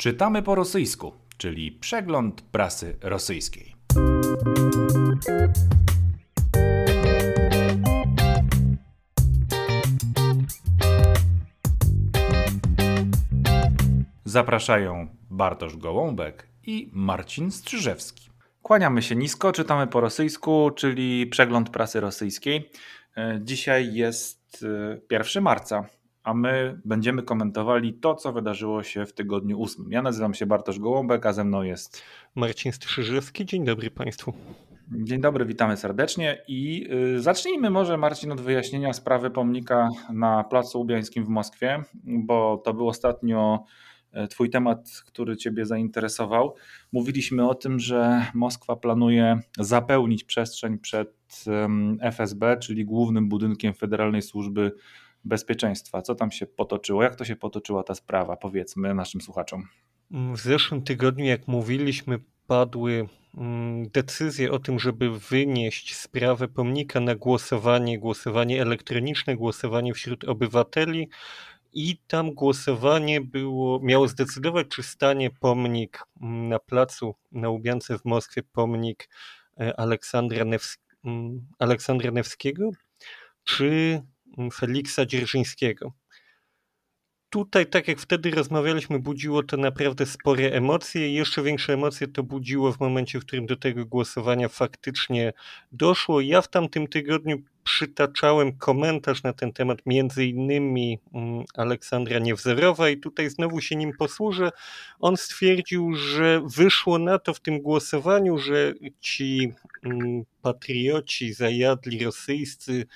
Czytamy po rosyjsku, czyli przegląd prasy rosyjskiej. Zapraszają Bartosz Gołąbek i Marcin Strzyżewski. Kłaniamy się nisko, czytamy po rosyjsku, czyli przegląd prasy rosyjskiej. E, Dzisiaj jest e, 1 marca, a my będziemy komentowali to, co wydarzyło się w tygodniu ósmym. Ja nazywam się Bartosz Gołąbek, a ze mną jest Marcin Strzyżewski, dzień dobry Państwu. Dzień dobry, witamy serdecznie i y, zacznijmy może Marcin od wyjaśnienia sprawy pomnika na Placu Ubiańskim w Moskwie, bo to był ostatnio y, Twój temat, który Ciebie zainteresował. Mówiliśmy o tym, że Moskwa planuje zapełnić przestrzeń przed FSB, czyli głównym budynkiem Federalnej Służby Bezpieczeństwa. Co tam się potoczyło? Jak to się potoczyła ta sprawa? Powiedzmy naszym słuchaczom. W zeszłym tygodniu, jak mówiliśmy, padły mm, decyzje o tym, żeby wynieść sprawę pomnika na głosowanie, głosowanie elektroniczne, głosowanie wśród obywateli. I tam głosowanie było, miało zdecydować, czy stanie pomnik mm, na placu na Łubiance w Moskwie, pomnik e, Aleksandra, News, mm, Aleksandra Newskiego, czy Feliksa Dzierżyńskiego. Tutaj, tak jak wtedy rozmawialiśmy, budziło to naprawdę spore emocje jeszcze większe emocje to budziło w momencie, w którym do tego głosowania faktycznie doszło. Ja w tamtym tygodniu przytaczałem komentarz na ten temat między innymi mm, Aleksandra Niewzorowa i tutaj znowu się nim posłużę. On stwierdził, że wyszło na to w tym głosowaniu, że ci mm, patrioci zajadli rosyjscy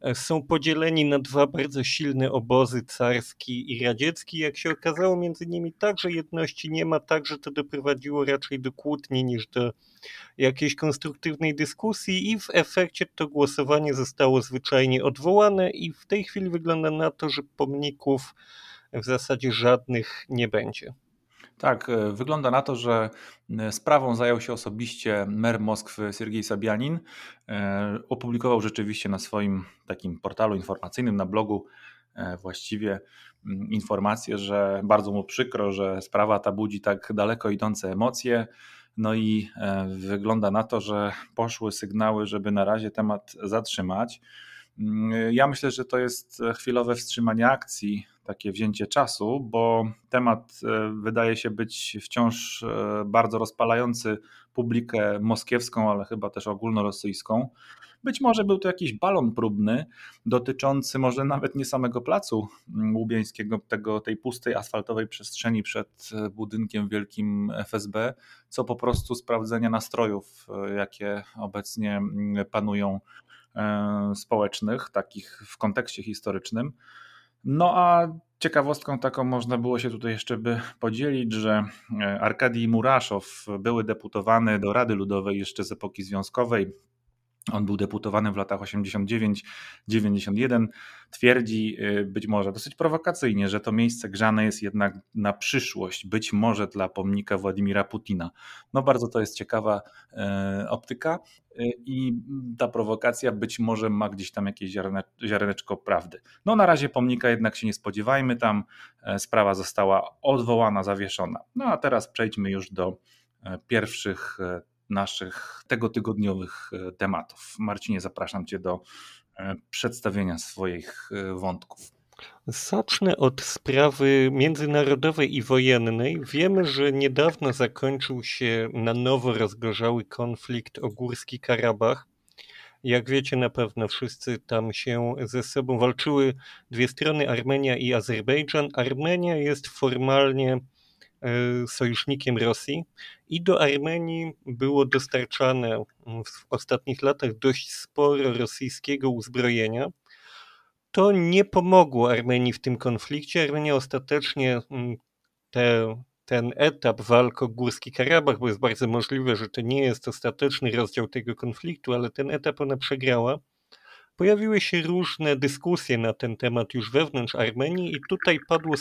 e, są podzieleni na dwa bardzo silne obozy, carski i radziecki. Jak się okazało, między nimi także jedności nie ma, także to doprowadziło raczej do kłótni niż do jakiejś konstruktywnej dyskusji i w efekcie to głosowanie zostało zwyczajnie odwołane i w tej chwili wygląda na to, że pomników w zasadzie żadnych nie będzie. Tak, e, wygląda na to, że e, sprawą zajął się osobiście mer Moskwy Siergiej Sabianin. E, Opublikował rzeczywiście na swoim takim portalu informacyjnym, na blogu właściwie mm, informację, że bardzo mu przykro, że sprawa ta budzi tak daleko idące emocje. No i wygląda na to, że poszły sygnały, żeby na razie temat zatrzymać. Mm, Ja myślę, że to jest chwilowe wstrzymanie akcji, takie wzięcie czasu, bo temat e, wydaje się być wciąż e, bardzo rozpalający publikę moskiewską, ale chyba też ogólnorosyjską. Być może był to jakiś balon próbny dotyczący może nawet nie samego placu mm, Łubiańskiego, tego, tej pustej asfaltowej przestrzeni przed e, budynkiem wielkim FSB, co po prostu sprawdzenia nastrojów, jakie obecnie mm, panują społecznych, takich w kontekście historycznym. No a ciekawostką taką można było się tutaj jeszcze by podzielić, że Arkadii Muraszow, były deputowany do Rady Ludowej jeszcze z epoki związkowej, on był deputowany w latach 89-91. Twierdzi być może dosyć prowokacyjnie, że to miejsce grzane jest jednak na przyszłość, być może dla pomnika Władimira Putina. No bardzo to jest ciekawa e, optyka e, i ta prowokacja być może ma gdzieś tam jakieś ziarne, ziarneczko prawdy. No na razie pomnika jednak się nie spodziewajmy, tam e, sprawa została odwołana, zawieszona. No a teraz przejdźmy już do pierwszych naszych tegotygodniowych tematów. Marcinie, zapraszam Cię do przedstawienia swoich wątków. Zacznę od sprawy międzynarodowej i wojennej. Wiemy, że niedawno zakończył się na nowo rozgorzały konflikt o Górski Karabach. Jak wiecie, na pewno wszyscy tam się ze sobą walczyły dwie strony, Armenia i Azerbejdżan. Armenia jest formalnie sojusznikiem Rosji i do Armenii było dostarczane w ostatnich latach dość sporo rosyjskiego uzbrojenia. To nie pomogło Armenii w tym konflikcie. Armenia ostatecznie te, ten etap walk o Górski Karabach, bo jest bardzo możliwe, że to nie jest ostateczny rozdział tego konfliktu, ale ten etap ona przegrała. Pojawiły się różne dyskusje na ten temat już wewnątrz Armenii i tutaj padło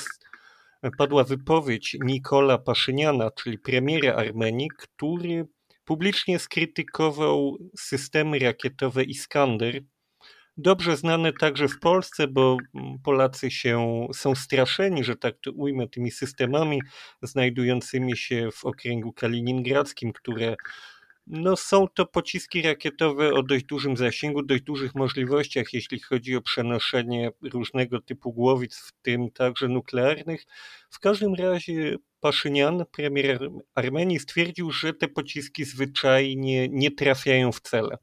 padła wypowiedź Nikola Paszyniana, czyli premiera Armenii, który publicznie skrytykował systemy rakietowe Iskander. dobrze znane także w Polsce, bo Polacy się, są straszeni, że tak to ujmę, tymi systemami znajdującymi się w okręgu kaliningradzkim, które no są to pociski rakietowe o dość dużym zasięgu, dość dużych możliwościach, jeśli chodzi o przenoszenie różnego typu głowic, w tym także nuklearnych. W każdym razie Paszynian, premier Armenii, stwierdził, że te pociski zwyczajnie nie trafiają w cele.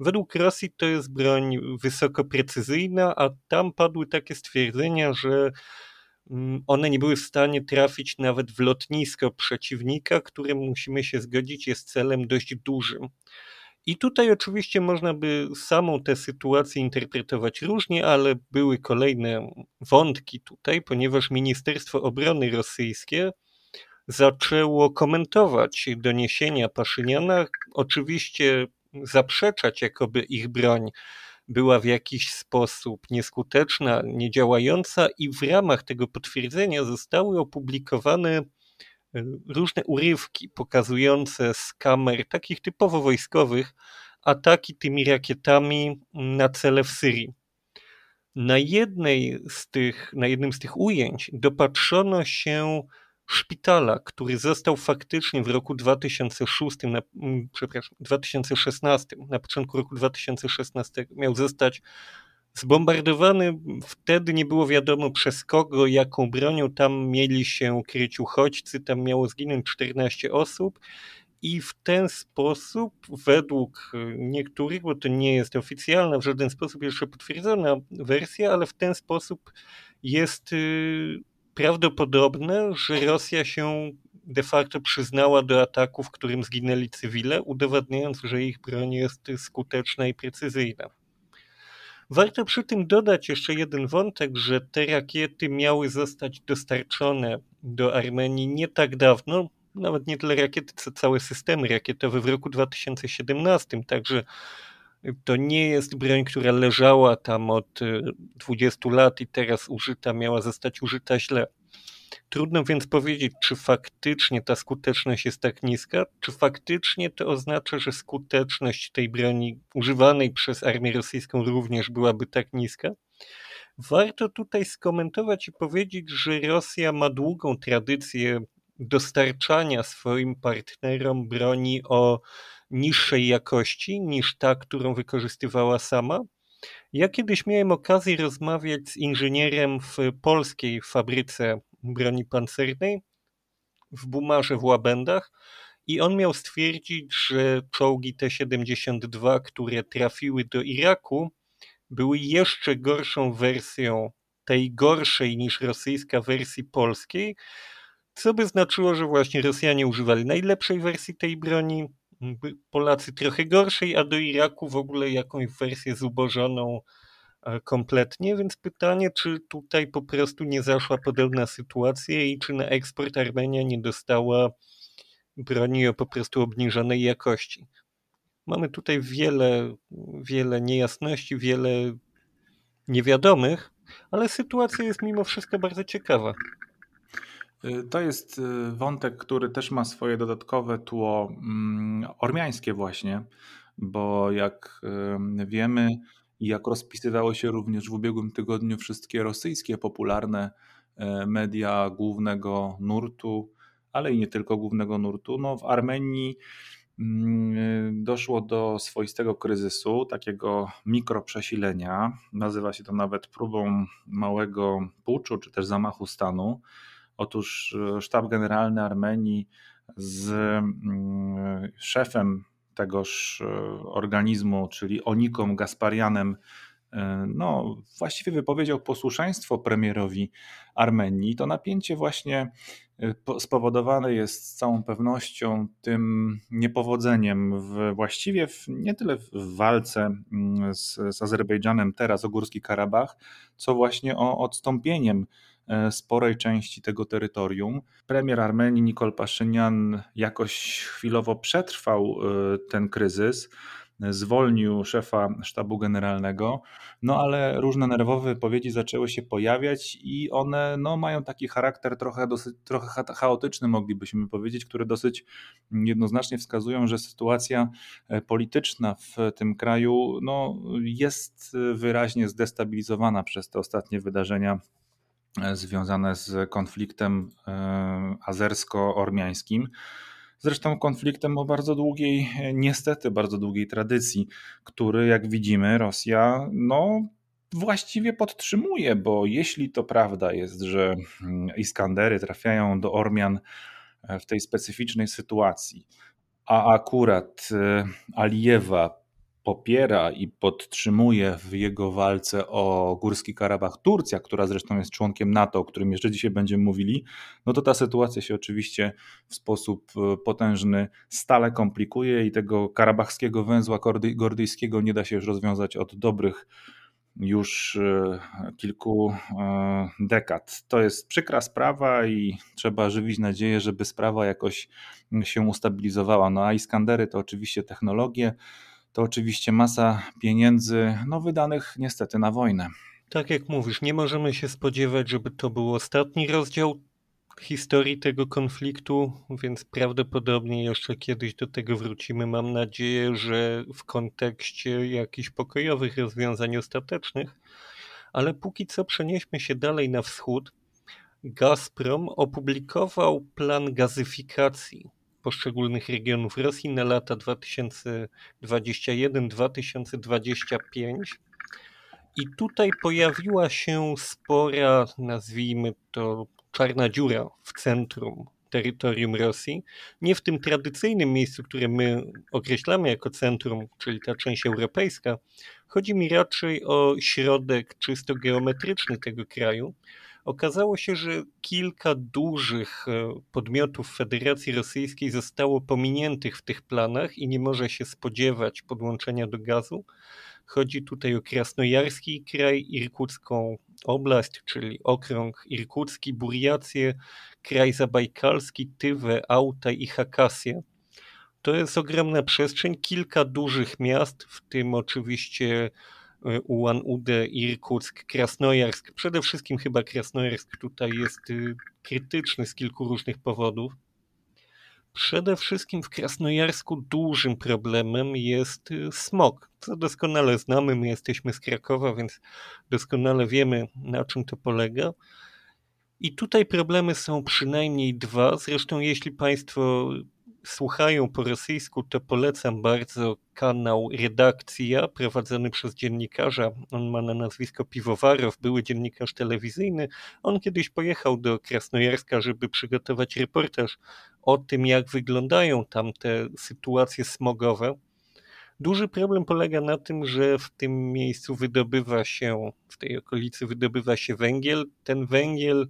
Według Rosji to jest broń wysoko precyzyjna, a tam padły takie stwierdzenia, że one nie były w stanie trafić nawet w lotnisko przeciwnika, które musimy się zgodzić jest celem dość dużym. I tutaj oczywiście można by samą tę sytuację interpretować różnie, ale były kolejne wątki tutaj, ponieważ Ministerstwo Obrony rosyjskie zaczęło komentować doniesienia Paszyniana, oczywiście zaprzeczać, jakoby ich broń była w jakiś sposób nieskuteczna, niedziałająca, i w ramach tego potwierdzenia zostały opublikowane e, różne urywki pokazujące z kamer takich typowo wojskowych ataki tymi rakietami na cele w Syrii. Na jednej z tych, na jednym z tych ujęć dopatrzono się szpitala, który został faktycznie w roku 2006, na, mm, przepraszam, 2016, na początku roku 2016 miał zostać zbombardowany. Wtedy nie było wiadomo przez kogo, jaką bronią. Tam mieli się kryć uchodźcy, tam miało zginąć 14 osób. I w ten sposób, według niektórych, bo to nie jest oficjalna, w żaden sposób jeszcze potwierdzona wersja, ale w ten sposób jest y, prawdopodobne, że Rosja się de facto przyznała do ataku, w którym zginęli cywile, udowadniając, że ich broń jest skuteczna i precyzyjna. Warto przy tym dodać jeszcze jeden wątek, że te rakiety miały zostać dostarczone do Armenii nie tak dawno, nawet nie tyle rakiety, co całe systemy rakietowe w roku 2017, także to nie jest broń, która leżała tam od 20 y, lat i teraz użyta, miała zostać użyta źle. Trudno więc powiedzieć, czy faktycznie ta skuteczność jest tak niska, czy faktycznie to oznacza, że skuteczność tej broni używanej przez armię rosyjską również byłaby tak niska. Warto tutaj skomentować i powiedzieć, że Rosja ma długą tradycję dostarczania swoim partnerom broni o niższej jakości niż ta, którą wykorzystywała sama. Ja kiedyś miałem okazję rozmawiać z inżynierem w polskiej fabryce broni pancernej w Bumarze w Łabędach i on miał stwierdzić, że czołgi T-72, które trafiły do Iraku, były jeszcze gorszą wersją tej gorszej niż rosyjska wersji polskiej, co by znaczyło, że właśnie Rosjanie używali najlepszej wersji tej broni, Polacy trochę gorszej, a do Iraku w ogóle jakąś wersję zubożoną e, kompletnie, więc pytanie, czy tutaj po prostu nie zaszła podobna sytuacja i czy na eksport Armenia nie dostała broni o po prostu obniżonej jakości. Mamy tutaj wiele, wiele niejasności, wiele niewiadomych, ale sytuacja jest mimo wszystko bardzo ciekawa. Y, to jest y, wątek, który też ma swoje dodatkowe tło mm, ormiańskie właśnie, bo jak wiemy i jak rozpisywało się również w ubiegłym tygodniu wszystkie rosyjskie popularne media głównego nurtu, ale i nie tylko głównego nurtu, no w Armenii mm, doszło do swoistego kryzysu, takiego mikroprzesilenia. Nazywa się to nawet próbą małego puczu czy też zamachu stanu. Otóż e, sztab generalny Armenii z mm, szefem tegoż e, organizmu, czyli Oniką Gasparianem, e, no, właściwie wypowiedział posłuszeństwo premierowi Armenii. To napięcie właśnie spowodowane jest z całą pewnością tym niepowodzeniem w, właściwie w, nie tyle w walce mm, z, z Azerbejdżanem teraz o Górski Karabach, co właśnie o odstąpieniem sporej części tego terytorium. Premier Armenii Nikol Paszynian jakoś chwilowo przetrwał e, ten kryzys, zwolnił szefa sztabu generalnego, no ale różne nerwowe wypowiedzi zaczęły się pojawiać i one no, mają taki charakter trochę, dosyć, trochę chaotyczny, moglibyśmy powiedzieć, które dosyć jednoznacznie wskazują, że sytuacja e, polityczna w tym kraju no, jest wyraźnie zdestabilizowana przez te ostatnie wydarzenia e, związane z konfliktem e, azersko-ormiańskim. Zresztą konfliktem o bardzo długiej, niestety bardzo długiej tradycji, który jak widzimy Rosja no właściwie podtrzymuje, bo jeśli to prawda jest, że mm, Iskandery trafiają do Ormian e, w tej specyficznej sytuacji, a akurat e, Alijewa popiera i podtrzymuje w jego walce o Górski Karabach Turcja, która zresztą jest członkiem NATO, o którym jeszcze dzisiaj będziemy mówili, no to ta sytuacja się oczywiście w sposób e, potężny stale komplikuje i tego karabachskiego węzła gordyjskiego nie da się już rozwiązać od dobrych już e, kilku e, dekad. To jest przykra sprawa i trzeba żywić nadzieję, żeby sprawa jakoś się ustabilizowała. No a Iskandery to oczywiście technologie, to oczywiście masa pieniędzy, no wydanych niestety na wojnę. Tak jak mówisz, nie możemy się spodziewać, żeby to był ostatni rozdział historii tego konfliktu, więc prawdopodobnie jeszcze kiedyś do tego wrócimy. Mam nadzieję, że w kontekście jakichś pokojowych rozwiązań ostatecznych, ale póki co przenieśmy się dalej na wschód. Gazprom opublikował plan gazyfikacji poszczególnych regionów Rosji na lata 2021-2025. I tutaj pojawiła się spora, nazwijmy to, czarna dziura w centrum terytorium Rosji, nie w tym tradycyjnym miejscu, które my określamy jako centrum, czyli ta część europejska. Chodzi mi raczej o środek czysto geometryczny tego kraju, Okazało się, że kilka dużych e, podmiotów Federacji Rosyjskiej zostało pominiętych w tych planach i nie może się spodziewać podłączenia do gazu. Chodzi tutaj o Krasnojarski kraj, Irkucką oblast, czyli okrąg Irkucki, Buriację, kraj zabajkalski, Tywę, Autaj i Hakasję. To jest ogromna przestrzeń, kilka dużych miast, w tym oczywiście Ulan-Ude, Irkuck, Krasnojarsk. Przede wszystkim chyba Krasnojarsk tutaj jest y, krytyczny z kilku różnych powodów. Przede wszystkim w Krasnojarsku dużym problemem jest y, smog, co doskonale znamy. My jesteśmy z Krakowa, więc doskonale wiemy, na czym to polega. I tutaj problemy są przynajmniej dwa. Zresztą, jeśli Państwo słuchają po rosyjsku, to polecam bardzo kanał Redakcja prowadzony przez dziennikarza. On ma na nazwisko Piwowarow, były dziennikarz telewizyjny. On kiedyś pojechał do Krasnojarska, żeby przygotować reportaż o tym, jak wyglądają tam te sytuacje smogowe. Duży problem polega na tym, że w tym miejscu wydobywa się, w tej okolicy wydobywa się węgiel. Ten węgiel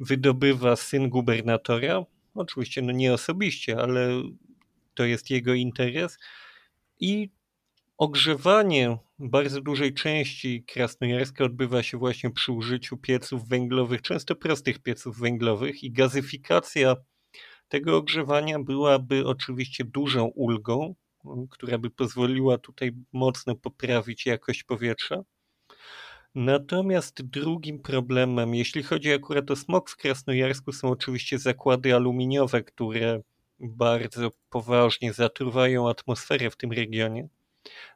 wydobywa syn gubernatora, Oczywiście no nie osobiście, ale to jest jego interes. I ogrzewanie bardzo dużej części Krasnojarska odbywa się właśnie przy użyciu pieców węglowych, często prostych pieców węglowych i gazyfikacja tego ogrzewania byłaby oczywiście dużą ulgą, która by pozwoliła tutaj mocno poprawić jakość powietrza. Natomiast drugim problemem, jeśli chodzi akurat o smog w Krasnojarsku, są oczywiście zakłady aluminiowe, które bardzo poważnie zatruwają atmosferę w tym regionie.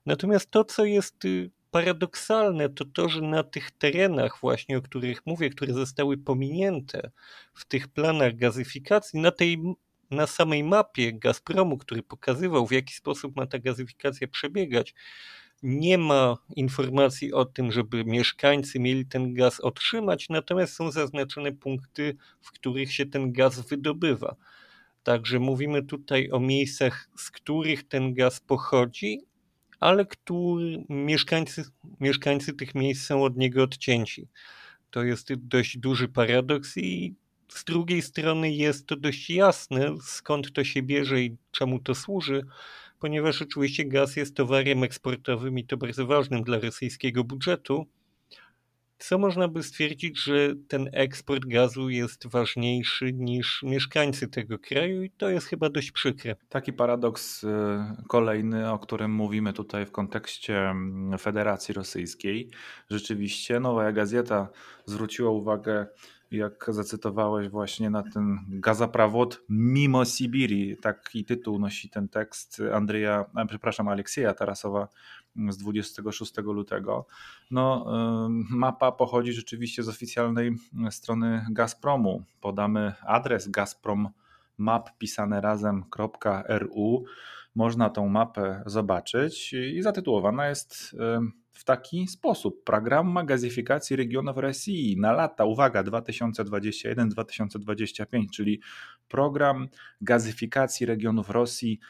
Natomiast to, co jest y, paradoksalne, to to, że na tych terenach właśnie, o których mówię, które zostały pominięte w tych planach gazyfikacji, na tej na samej mapie Gazpromu, który pokazywał, w jaki sposób ma ta gazyfikacja przebiegać, nie ma informacji o tym, żeby mieszkańcy mieli ten gaz otrzymać, natomiast są zaznaczone punkty, w których się ten gaz wydobywa. Także mówimy tutaj o miejscach, z których ten gaz pochodzi, ale który mieszkańcy, mieszkańcy tych miejsc są od niego odcięci. To jest dość duży paradoks i z drugiej strony jest to dość jasne, skąd to się bierze i czemu to służy, ponieważ oczywiście gaz jest towarem eksportowym i to bardzo ważnym dla rosyjskiego budżetu, co można by stwierdzić, że ten eksport gazu jest ważniejszy niż mieszkańcy tego kraju i to jest chyba dość przykre. Taki paradoks y, kolejny, o którym mówimy tutaj w kontekście mm, Federacji Rosyjskiej. Rzeczywiście Nowa Gazeta zwróciła uwagę jak zacytowałeś właśnie na ten gazaprawod mimo Sibiri. Taki tytuł nosi ten tekst Andrzeja, przepraszam, Aleksieja Tarasowa z 26 lutego. No, mapa pochodzi rzeczywiście z oficjalnej strony Gazpromu. Podamy adres Gazprom map pisane razem.ru. Można tą mapę zobaczyć i zatytułowana jest w taki sposób. Program gazyfikacji regionów Rosji na lata, uwaga, 2021-2025, czyli program gazyfikacji regionów Rosji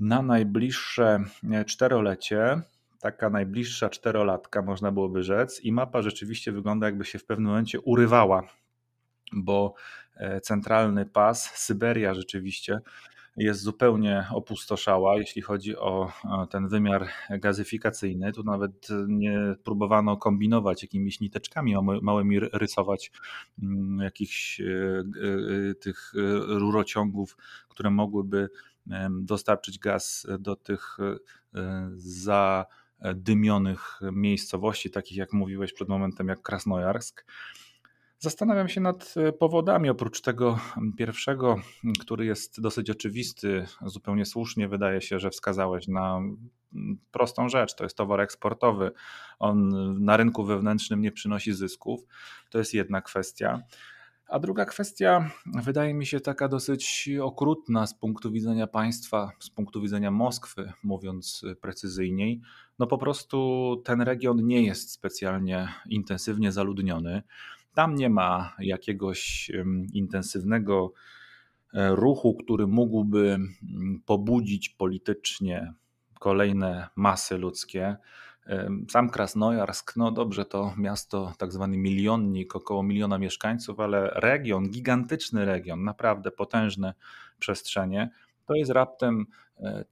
na najbliższe e, czterolecie. Taka najbliższa czterolatka, można byłoby rzec, i mapa rzeczywiście wygląda, jakby się w pewnym momencie urywała, bo e, centralny pas, Syberia rzeczywiście jest zupełnie opustoszała, jeśli chodzi o ten wymiar gazyfikacyjny. Tu nawet nie próbowano kombinować jakimiś niteczkami małymi, rysować mm, jakichś e, e, tych rurociągów, które mogłyby dostarczyć gaz do tych e, zadymionych miejscowości, takich jak mówiłeś przed momentem, jak Krasnojarsk. Zastanawiam się nad e, powodami, oprócz tego pierwszego, który jest dosyć oczywisty, zupełnie słusznie wydaje się, że wskazałeś na prostą rzecz. To jest towar eksportowy. On na rynku wewnętrznym nie przynosi zysków. To jest jedna kwestia. A druga kwestia wydaje mi się taka dosyć okrutna z punktu widzenia państwa, z punktu widzenia Moskwy, mówiąc precyzyjniej. No po prostu ten region nie jest specjalnie intensywnie zaludniony. Tam nie ma jakiegoś intensywnego e, ruchu, który mógłby pobudzić politycznie kolejne masy ludzkie. Sam Krasnojarsk, no dobrze, to miasto, tak zwany milionnik, około miliona mieszkańców, ale region, gigantyczny region, naprawdę potężne przestrzenie, to jest raptem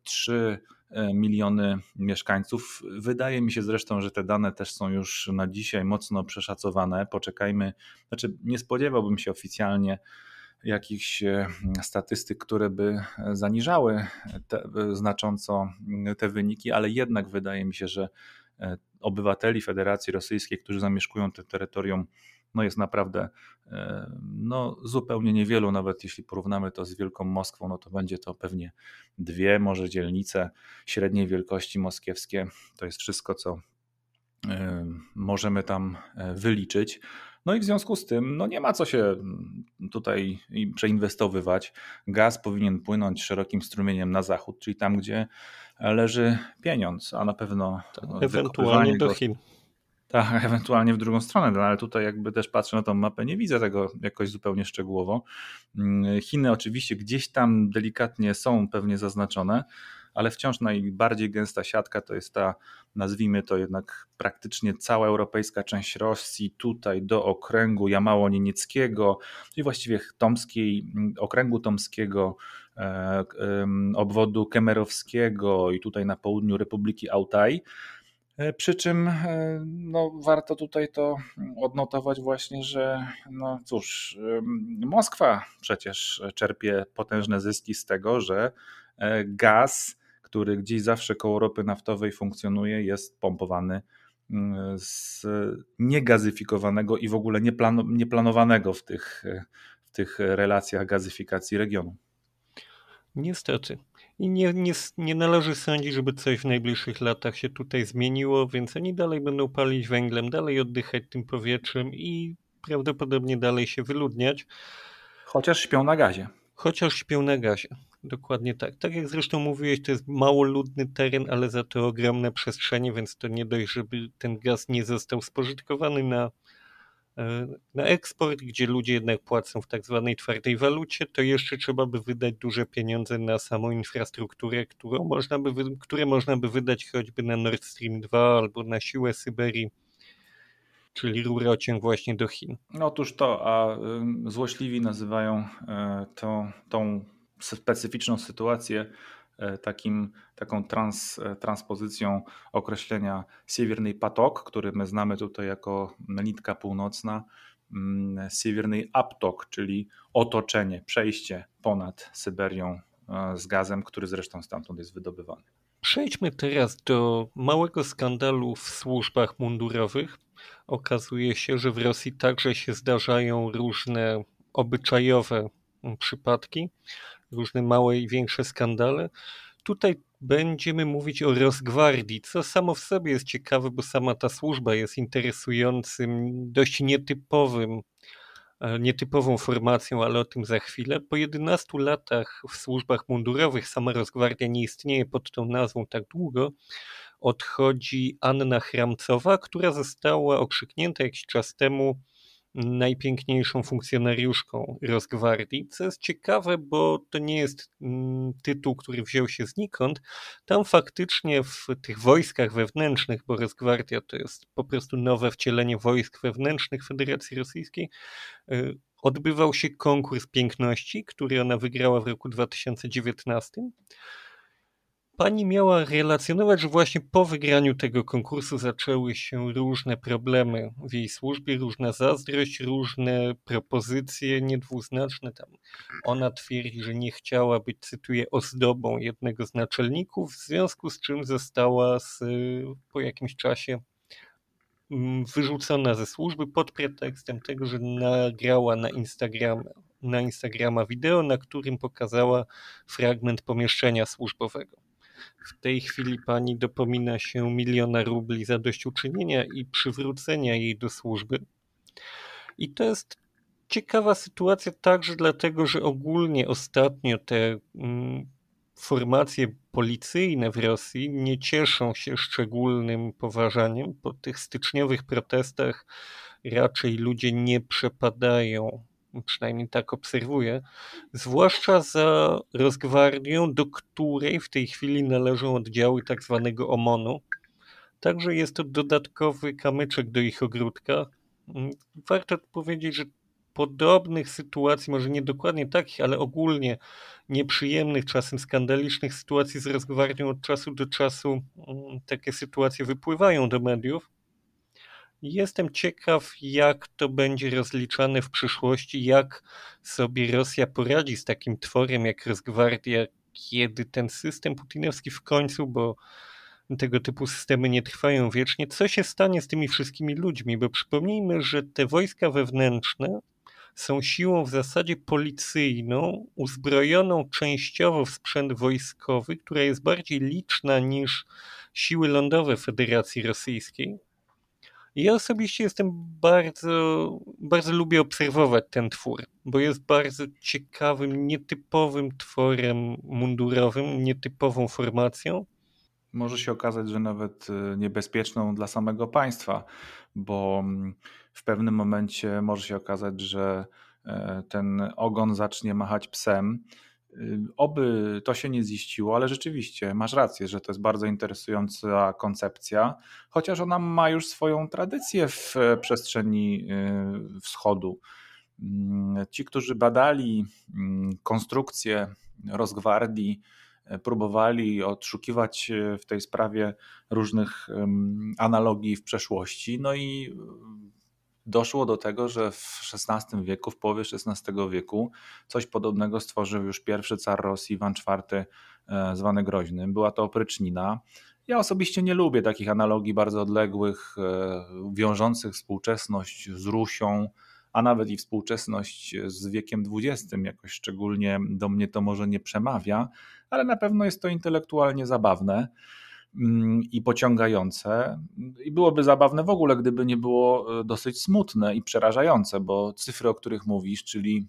3 e, E, miliony mieszkańców. Wydaje mi się zresztą, że te dane też są już na dzisiaj mocno przeszacowane. Poczekajmy, znaczy nie spodziewałbym się oficjalnie jakichś e, statystyk, które by zaniżały te, znacząco te wyniki, ale jednak wydaje mi się, że e, obywateli Federacji Rosyjskiej, którzy zamieszkują to terytorium, no jest naprawdę e, no, zupełnie niewielu, nawet jeśli porównamy to z Wielką Moskwą, no to będzie to pewnie dwie może dzielnice średniej wielkości moskiewskie. To jest wszystko, co e, możemy tam e, wyliczyć. No i w związku z tym no nie ma co się tutaj przeinwestowywać. Gaz powinien płynąć szerokim strumieniem na zachód, czyli tam, gdzie leży pieniądz, a na pewno tak, ewentualnie do Chin. Tak, ewentualnie w drugą stronę, no ale tutaj jakby też patrzę na tą mapę, nie widzę tego jakoś zupełnie szczegółowo. Mm, Chiny oczywiście gdzieś tam delikatnie są pewnie zaznaczone, ale wciąż najbardziej gęsta siatka to jest ta, nazwijmy to jednak praktycznie cała europejska część Rosji, tutaj do okręgu Jamało-Nienieckiego, czyli właściwie tomskiej, mm, okręgu tomskiego, e, obwodu kemerowskiego i tutaj na południu Republiki Altaj. E, przy czym e, no, warto tutaj to odnotować właśnie, że no cóż, Moskwa przecież czerpie potężne zyski z tego, że e, gaz, który gdzieś zawsze koło ropy naftowej funkcjonuje, jest pompowany mm, z niegazyfikowanego i w ogóle nieplanowanego w tych, w tych relacjach gazyfikacji regionu. Niestety. I nie, nie, nie należy sądzić, żeby coś w najbliższych latach się tutaj zmieniło, więc oni dalej będą palić węglem, dalej oddychać tym powietrzem i prawdopodobnie dalej się wyludniać. Chociaż śpią na gazie. Chociaż śpią na gazie. Dokładnie tak. Tak jak zresztą mówiłeś, to jest mało ludny teren, ale za to ogromne przestrzenie, więc to nie dość, żeby ten gaz nie został spożytkowany na na eksport, gdzie ludzie jednak płacą w tak zwanej twardej walucie, to jeszcze trzeba by wydać duże pieniądze na samą infrastrukturę, którą można by, które można by wydać choćby na Nord Stream 2 albo na siłę Syberii, czyli rurociąg właśnie do Chin. Otóż to, a złośliwi nazywają e, to, tą specyficzną sytuację takim, taką trans, transpozycją określenia Siewierny Patok, który my znamy tutaj jako nitka północna, mm, Siewierny Aptok, czyli otoczenie, przejście ponad Syberią z gazem, który zresztą stamtąd jest wydobywany. Przejdźmy teraz do małego skandalu w służbach mundurowych. Okazuje się, że w Rosji także się zdarzają różne obyczajowe przypadki, różne małe i większe skandale. Tutaj będziemy mówić o Rosgwardii, co samo w sobie jest ciekawe, bo sama ta służba jest interesującym, dość nietypowym E, nietypową formacją, ale o tym za chwilę. Po 11 latach w służbach mundurowych, sama Rosgwardia nie istnieje pod tą nazwą tak długo, odchodzi Anna Chramcowa, która została okrzyknięta jakiś czas temu najpiękniejszą funkcjonariuszką Rosgwardii, co jest ciekawe, bo to nie jest mm, tytuł, który wziął się znikąd. Tam faktycznie w tych wojskach wewnętrznych, bo Rosgwardia to jest po prostu nowe wcielenie wojsk wewnętrznych Federacji Rosyjskiej, y, odbywał się konkurs piękności, który ona wygrała w roku 2019 Pani miała relacjonować, że właśnie po wygraniu tego konkursu zaczęły się różne problemy w jej służbie, różna zazdrość, różne propozycje niedwuznaczne. Tam ona twierdzi, że nie chciała być, cytuję, ozdobą jednego z naczelników, w związku z czym została z, po jakimś czasie mm, wyrzucona ze służby pod pretekstem tego, że nagrała na Instagram, na Instagrama wideo, na którym pokazała fragment pomieszczenia służbowego. W tej chwili pani dopomina się miliona rubli zadośćuczynienia i przywrócenia jej do służby. I to jest ciekawa sytuacja także dlatego, że ogólnie ostatnio te mm, formacje policyjne w Rosji nie cieszą się szczególnym poważaniem. Po tych styczniowych protestach raczej ludzie nie przepadają przynajmniej tak obserwuję, zwłaszcza za Rosgwardią, do której w tej chwili należą oddziały tak zwanego OMON-u. Także jest to dodatkowy kamyczek do ich ogródka. Mm, warto powiedzieć, że podobnych sytuacji, może nie dokładnie takich, ale ogólnie nieprzyjemnych, czasem skandalicznych sytuacji z Rosgwardią od czasu do czasu mm, takie sytuacje wypływają do mediów. Jestem ciekaw, jak to będzie rozliczane w przyszłości, jak sobie Rosja poradzi z takim tworem jak Rosgwardia, kiedy ten system putinowski w końcu, bo tego typu systemy nie trwają wiecznie, co się stanie z tymi wszystkimi ludźmi? Bo przypomnijmy, że te wojska wewnętrzne są siłą w zasadzie policyjną, uzbrojoną częściowo w sprzęt wojskowy, która jest bardziej liczna niż siły lądowe Federacji Rosyjskiej. Ja osobiście jestem bardzo, bardzo lubię obserwować ten twór, bo jest bardzo ciekawym, nietypowym tworem mundurowym, nietypową formacją. Może się okazać, że nawet y, niebezpieczną dla samego państwa, bo mm, w pewnym momencie może się okazać, że e, ten ogon zacznie machać psem oby to się nie ziściło, ale rzeczywiście masz rację, że to jest bardzo interesująca koncepcja, chociaż ona ma już swoją tradycję w przestrzeni y, wschodu. Ci, którzy badali konstrukcję Rosgwardii, y, próbowali odszukiwać w tej sprawie różnych analogii w przeszłości, no i doszło do tego, że w XVI wieku, w połowie XVI wieku, coś podobnego stworzył już pierwszy car Rosji, Iwan IV, e, zwany Groźnym. Była to oprycznina. Ja osobiście nie lubię takich analogii bardzo odległych, e, wiążących współczesność z Rusią, a nawet i współczesność z wiekiem XX. Jakoś szczególnie do mnie to może nie przemawia, ale na pewno jest to intelektualnie zabawne. Mm, i pociągające. I byłoby zabawne w ogóle, gdyby nie było e, dosyć smutne i przerażające, bo cyfry, o których mówisz, czyli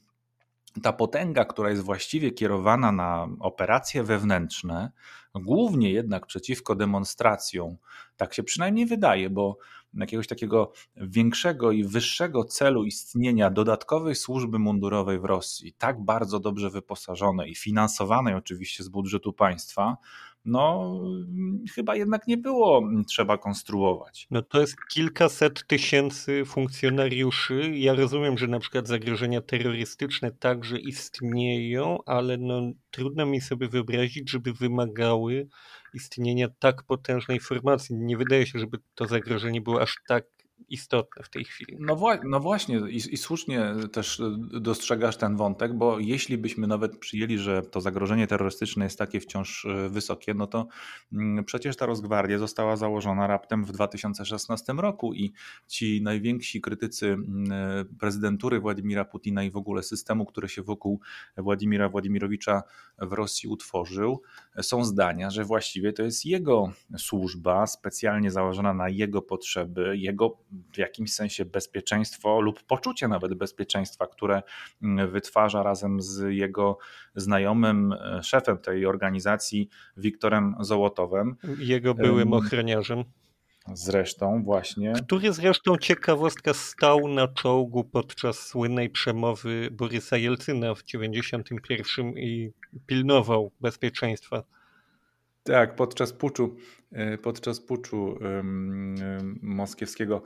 ta potęga, która jest właściwie kierowana na operacje wewnętrzne, głównie jednak przeciwko demonstracjom, tak się przynajmniej wydaje, bo jakiegoś takiego większego i wyższego celu istnienia dodatkowej służby mundurowej w Rosji, tak bardzo dobrze wyposażonej i finansowanej oczywiście z budżetu państwa, no chyba jednak nie było trzeba konstruować. No to jest kilkaset tysięcy funkcjonariuszy. Ja rozumiem, że na przykład zagrożenia terrorystyczne także istnieją, ale no, trudno mi sobie wyobrazić, żeby wymagały istnienia tak potężnej formacji. Nie wydaje się, żeby to zagrożenie było aż tak istotne w tej chwili. No, no właśnie i, i, słusznie też dostrzegasz ten wątek, bo jeśli byśmy nawet przyjęli, że to zagrożenie terrorystyczne jest takie wciąż e, wysokie, no to mm, przecież ta Rosgwardia została założona raptem w 2016 roku i ci najwięksi krytycy mm, e, prezydentury Władimira Putina i w ogóle systemu, który się wokół Władimira Władimirowicza w Rosji utworzył, są zdania, że właściwie to jest jego służba specjalnie założona na jego potrzeby, jego w jakimś sensie bezpieczeństwo lub poczucie nawet bezpieczeństwa, które mm, wytwarza razem z jego znajomym, e, szefem tej organizacji, Wiktorem Zołotowem. Jego byłym ochroniarzem. Zresztą właśnie. Który zresztą ciekawostka stał na czołgu podczas słynnej przemowy Borysa Jelcyna w 91 i pilnował bezpieczeństwa. Tak, podczas puczu, podczas puczu moskiewskiego.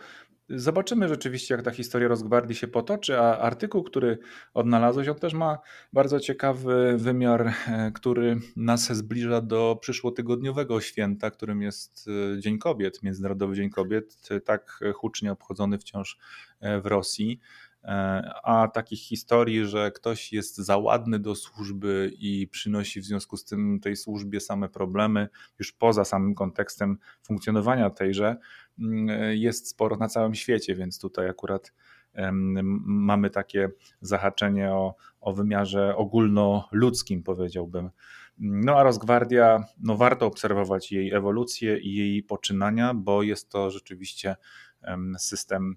Zobaczymy rzeczywiście, jak ta historia Rosgwardii się potoczy, a artykuł, który odnalazłeś, on też ma bardzo ciekawy wymiar, e, który nas zbliża do przyszłotygodniowego święta, którym jest e, Dzień Kobiet, Międzynarodowy Dzień Kobiet, tak hucznie obchodzony wciąż w Rosji. E, a takich historii, że ktoś jest za ładny do służby i przynosi w związku z tym tej służbie same problemy, już poza samym kontekstem funkcjonowania tejże, mm, jest sporo na całym świecie, więc tutaj akurat mamy takie zahaczenie o, o wymiarze ogólnoludzkim, powiedziałbym. No a Rosgwardia, no warto obserwować jej ewolucję i jej poczynania, bo jest to rzeczywiście system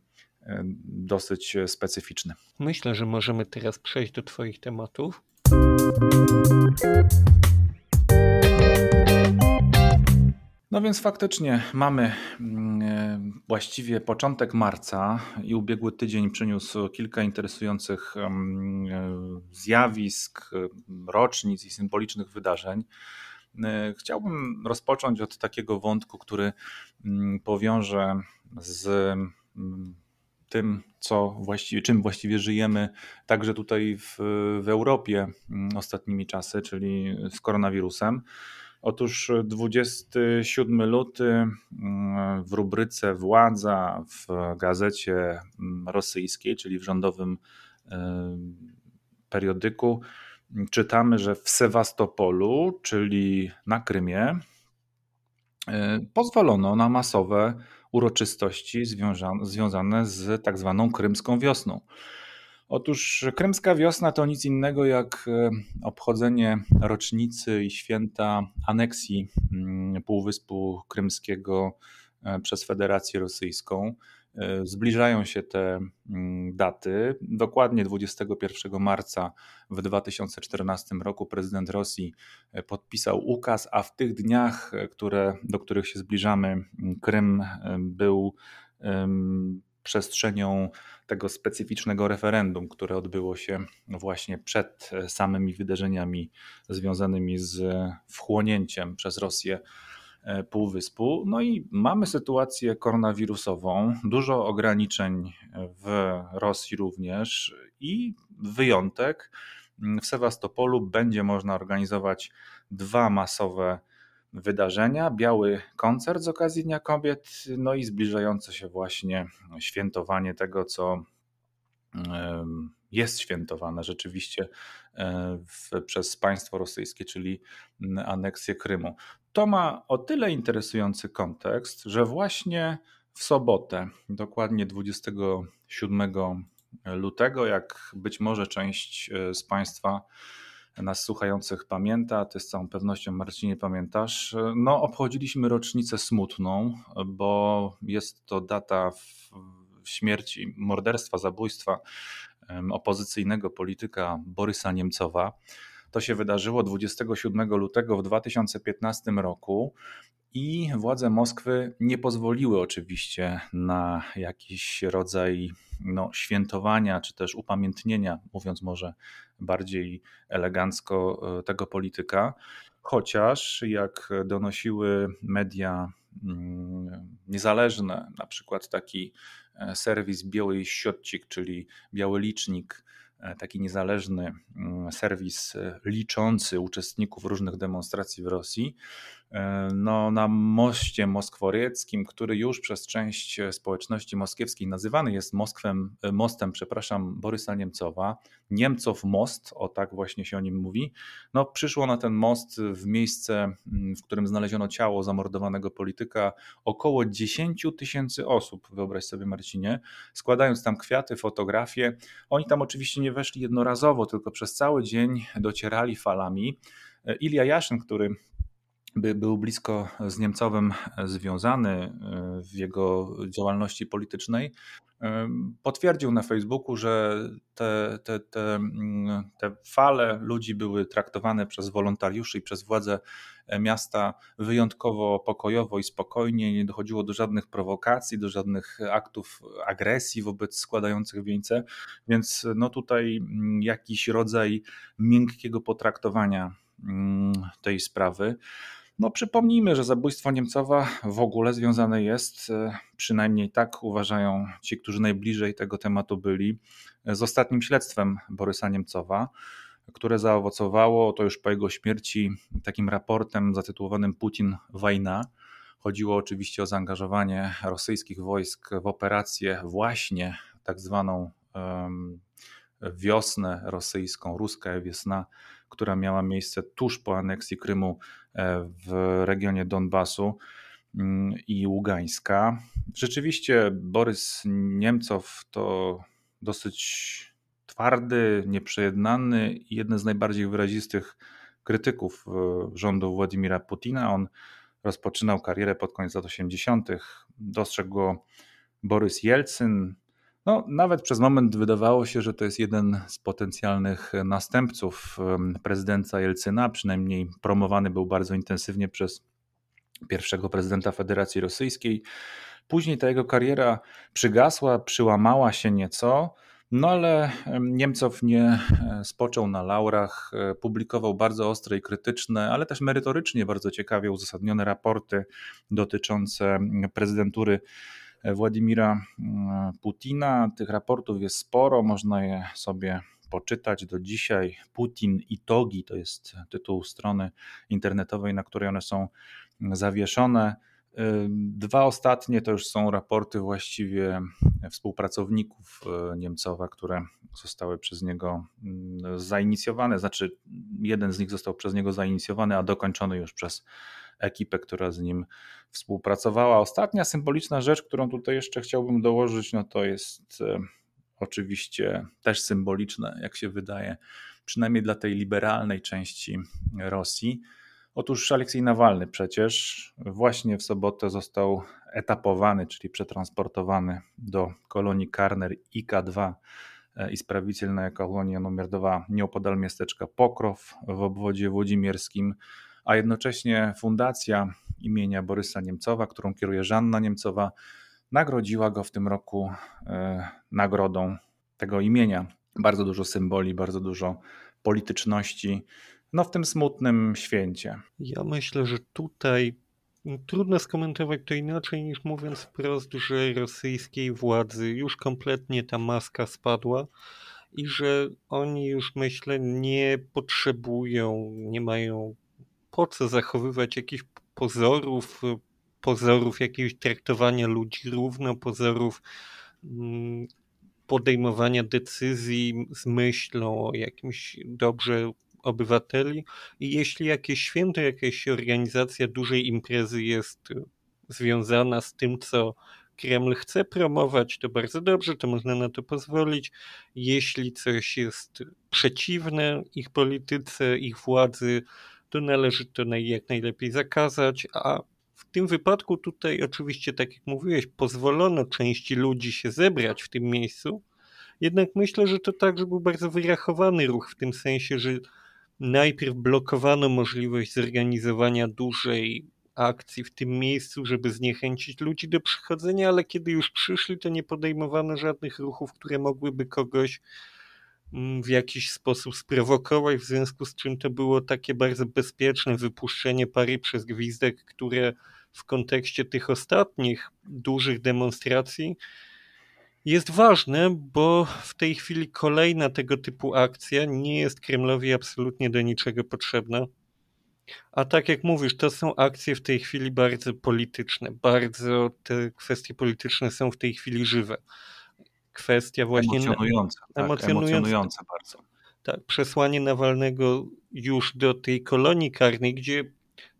dosyć specyficzny. Myślę, że możemy teraz przejść do Twoich tematów. No więc faktycznie mamy mm, właściwie początek marca i ubiegły tydzień przyniósł kilka interesujących mm, zjawisk, rocznic i symbolicznych wydarzeń. E, chciałbym rozpocząć od takiego wątku, który mm, powiąże z tym, co właściwie, czym właściwie żyjemy także tutaj w, w Europie mm, ostatnimi czasy, czyli z koronawirusem. Otóż 27 luty mm, w rubryce Władza w gazecie mm, rosyjskiej, czyli w rządowym periodyku, czytamy, że w Sewastopolu, czyli na Krymie, pozwolono na masowe uroczystości związane z tak zwaną krymską wiosną. Otóż krymska wiosna to nic innego jak e, obchodzenie rocznicy i święta aneksji mm, Półwyspu Krymskiego e, przez Federację Rosyjską. E, zbliżają się te mm, daty. Dokładnie 21 marca w 2014 roku prezydent Rosji e, podpisał ukaz, a w tych dniach, e, które, do których się zbliżamy, Krym był przestrzenią tego specyficznego referendum, które odbyło się właśnie przed samymi wydarzeniami związanymi z wchłonięciem przez Rosję półwyspu. No i mamy sytuację koronawirusową, dużo ograniczeń w Rosji również i wyjątek. W Sewastopolu będzie można organizować dwa masowe wydarzenia: biały koncert z okazji Dnia Kobiet, no i zbliżające się właśnie świętowanie tego, co jest świętowane rzeczywiście e, w, przez państwo rosyjskie, czyli aneksję Krymu. To ma o tyle interesujący kontekst, że właśnie w sobotę, dokładnie 27 lutego, jak być może część e, z Państwa nas słuchających pamięta, ty z całą pewnością Marcinie pamiętasz, e, no obchodziliśmy rocznicę smutną, bo jest to data śmierci, morderstwa, zabójstwa opozycyjnego polityka Borysa Niemcowa. To się wydarzyło 27 lutego w 2015 roku. I władze Moskwy nie pozwoliły oczywiście na jakiś rodzaj no, świętowania czy też upamiętnienia, mówiąc może bardziej elegancko, e, tego polityka. Chociaż, jak donosiły media niezależne, na przykład taki e, serwis Biały Siotcik, czyli Biały Licznik, e, taki niezależny mm, serwis liczący uczestników różnych demonstracji w Rosji, E, no, na moście moskworeckim, który już przez część społeczności moskiewskiej nazywany jest Moskwem, e, mostem, przepraszam, Borysa Niemcowa, Niemcow Most, o tak właśnie się o nim mówi. No, przyszło na ten most w miejsce, mm, w którym znaleziono ciało zamordowanego polityka około 10 tysięcy osób, wyobraź sobie Marcinie, składając tam kwiaty, fotografie. Oni tam oczywiście nie weszli jednorazowo, tylko przez cały dzień docierali falami. E, Ilia Jaszyn, który by był blisko z Niemcowym związany e, w jego działalności politycznej, e, potwierdził na Facebooku, że te, te, te, mm, te fale ludzi były traktowane przez wolontariuszy i przez władze miasta wyjątkowo pokojowo i spokojnie. Nie dochodziło do żadnych prowokacji, do żadnych aktów agresji wobec składających wieńce, więc no tutaj mm, jakiś rodzaj miękkiego potraktowania mm, tej sprawy. No przypomnijmy, że zabójstwo Niemcowa w ogóle związane jest, e, przynajmniej tak uważają ci, którzy najbliżej tego tematu byli, z ostatnim śledztwem Borysa Niemcowa, które zaowocowało, to już po jego śmierci, takim raportem zatytułowanym Putin wojna. Chodziło oczywiście o zaangażowanie rosyjskich wojsk w operację właśnie tak zwaną um, wiosnę rosyjską, ruska wiosna, która miała miejsce tuż po aneksji Krymu w regionie Donbasu mm, i Ługańska. Rzeczywiście Borys Niemcow to dosyć twardy, nieprzejednany i jeden z najbardziej wyrazistych krytyków e, rządu Władimira Putina. On rozpoczynał karierę pod koniec lat 80. Dostrzegł go Borys Jelcyn, no, nawet przez moment wydawało się, że to jest jeden z potencjalnych następców prezydenta Jelcyna, przynajmniej promowany był bardzo intensywnie przez pierwszego prezydenta Federacji Rosyjskiej. Później ta jego kariera przygasła, przyłamała się nieco, no ale Niemcow nie e, spoczął na laurach, e, publikował bardzo ostre i krytyczne, ale też merytorycznie bardzo ciekawie uzasadnione raporty dotyczące prezydentury Władimira mm, Putina. Tych raportów jest sporo, można je sobie poczytać do dzisiaj. Putin i Togi to jest tytuł strony internetowej, na której one są zawieszone. Dwa ostatnie to już są raporty właściwie współpracowników e, Niemcowa, które zostały przez niego mm, zainicjowane. Znaczy, jeden z nich został przez niego zainicjowany, a dokończony już przez ekipę, która z nim współpracowała. Ostatnia symboliczna rzecz, którą tutaj jeszcze chciałbym dołożyć, no to jest e, oczywiście też symboliczne, jak się wydaje, przynajmniej dla tej liberalnej części Rosji. Otóż Aleksiej Nawalny przecież właśnie w sobotę został etapowany, czyli przetransportowany do kolonii Karner IK-2 e, i sprawicielna kolonia numer 2 nieopodal miasteczka Pokrow w obwodzie włodzimierskim a jednocześnie fundacja imienia Borysa Niemcowa, którą kieruje Żanna Niemcowa, nagrodziła go w tym roku e, nagrodą tego imienia. Bardzo dużo symboli, bardzo dużo polityczności, no w tym smutnym święcie. Ja myślę, że tutaj trudno skomentować to inaczej niż mówiąc wprost, że rosyjskiej władzy już kompletnie ta maska spadła i że oni już myślę nie potrzebują, nie mają po co zachowywać jakichś pozorów, pozorów jakiegoś traktowania ludzi równo, pozorów mm, podejmowania decyzji z myślą o jakimś dobrze obywateli. I jeśli jakieś święto, jakaś organizacja dużej imprezy jest związana z tym, co Kreml chce promować, to bardzo dobrze, to można na to pozwolić. Jeśli coś jest przeciwne ich polityce, ich władzy, to należy to jak najlepiej zakazać, a w tym wypadku tutaj oczywiście, tak jak mówiłeś, pozwolono części ludzi się zebrać w tym miejscu, jednak myślę, że to także był bardzo wyrachowany ruch w tym sensie, że Najpierw blokowano możliwość zorganizowania dużej akcji w tym miejscu, żeby zniechęcić ludzi do przychodzenia, ale kiedy już przyszli, to nie podejmowano żadnych ruchów, które mogłyby kogoś w jakiś sposób sprowokować, w związku z czym to było takie bardzo bezpieczne wypuszczenie pary przez gwizdek, które w kontekście tych ostatnich dużych demonstracji jest ważne, bo w tej chwili kolejna tego typu akcja nie jest Kremlowi absolutnie do niczego potrzebna. A tak jak mówisz, to są akcje w tej chwili bardzo polityczne. Bardzo te kwestie polityczne są w tej chwili żywe. Kwestia właśnie. Emocjonująca. Tak, emocjonująca, emocjonująca bardzo. Tak, przesłanie Nawalnego już do tej kolonii karnej, gdzie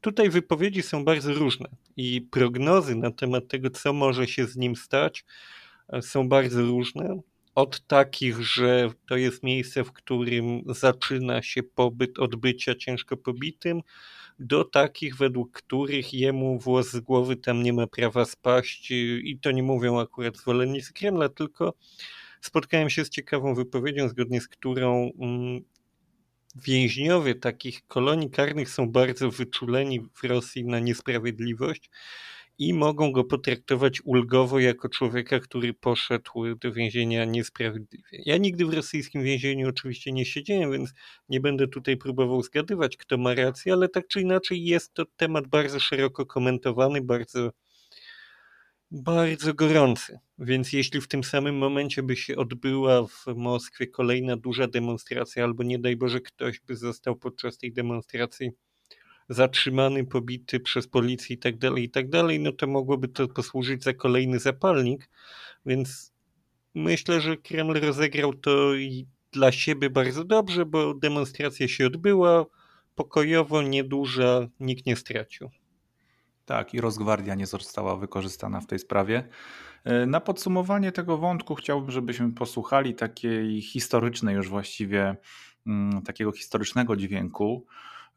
tutaj wypowiedzi są bardzo różne i prognozy na temat tego, co może się z nim stać, są bardzo różne. Od takich, że to jest miejsce, w którym zaczyna się pobyt odbycia ciężko pobitym, do takich, według których jemu włos z głowy tam nie ma prawa spaść i to nie mówią akurat zwolennicy Kremla, tylko spotkałem się z ciekawą wypowiedzią, zgodnie z którą mm, więźniowie takich kolonii karnych są bardzo wyczuleni w Rosji na niesprawiedliwość i mogą go potraktować ulgowo jako człowieka, który poszedł do więzienia niesprawiedliwie. Ja nigdy w rosyjskim więzieniu oczywiście nie siedziałem, więc nie będę tutaj próbował zgadywać, kto ma rację, ale tak czy inaczej jest to temat bardzo szeroko komentowany, bardzo bardzo gorący. Więc jeśli w tym samym momencie by się odbyła w Moskwie kolejna duża demonstracja, albo nie daj Boże, ktoś by został podczas tej demonstracji zatrzymany, pobity przez policję i tak dalej, i tak dalej, no to mogłoby to posłużyć za kolejny zapalnik, więc myślę, że Kreml rozegrał to i dla siebie bardzo dobrze, bo demonstracja się odbyła pokojowo, nieduża, nikt nie stracił. Tak, i rozgwardia nie została wykorzystana w tej sprawie. E, na podsumowanie tego wątku chciałbym, żebyśmy posłuchali takiej historycznej już właściwie, mm, takiego historycznego dźwięku.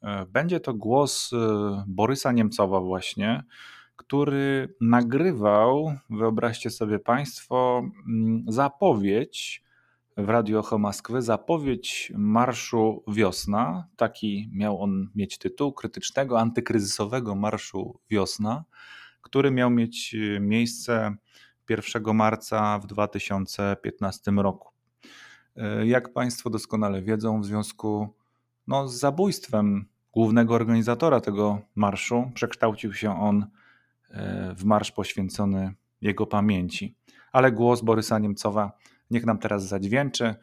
E, będzie to głos e, Borysa Niemcowa właśnie, który nagrywał, wyobraźcie sobie Państwo, mm, zapowiedź w Radio Echo Moskwy, zapowiedź Marszu Wiosna. Taki miał on mieć tytuł, krytycznego, antykryzysowego Marszu Wiosna, który miał mieć e, miejsce 1 marca w 2015 roku. Jak Państwo doskonale wiedzą, w związku no, z zabójstwem głównego organizatora tego marszu przekształcił się on e, w marsz poświęcony jego pamięci. Ale głos Borysa Niemcowa niech nam teraz zadźwięczy.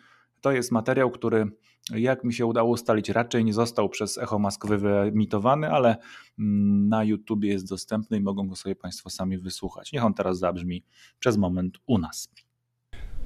To jest materiał, który, jak mi się udało ustalić, raczej nie został przez Echo Moskwy wyemitowany, ale mm, na YouTubie jest dostępny i mogą go sobie Państwo sami wysłuchać. Niech on teraz zabrzmi przez moment u nas.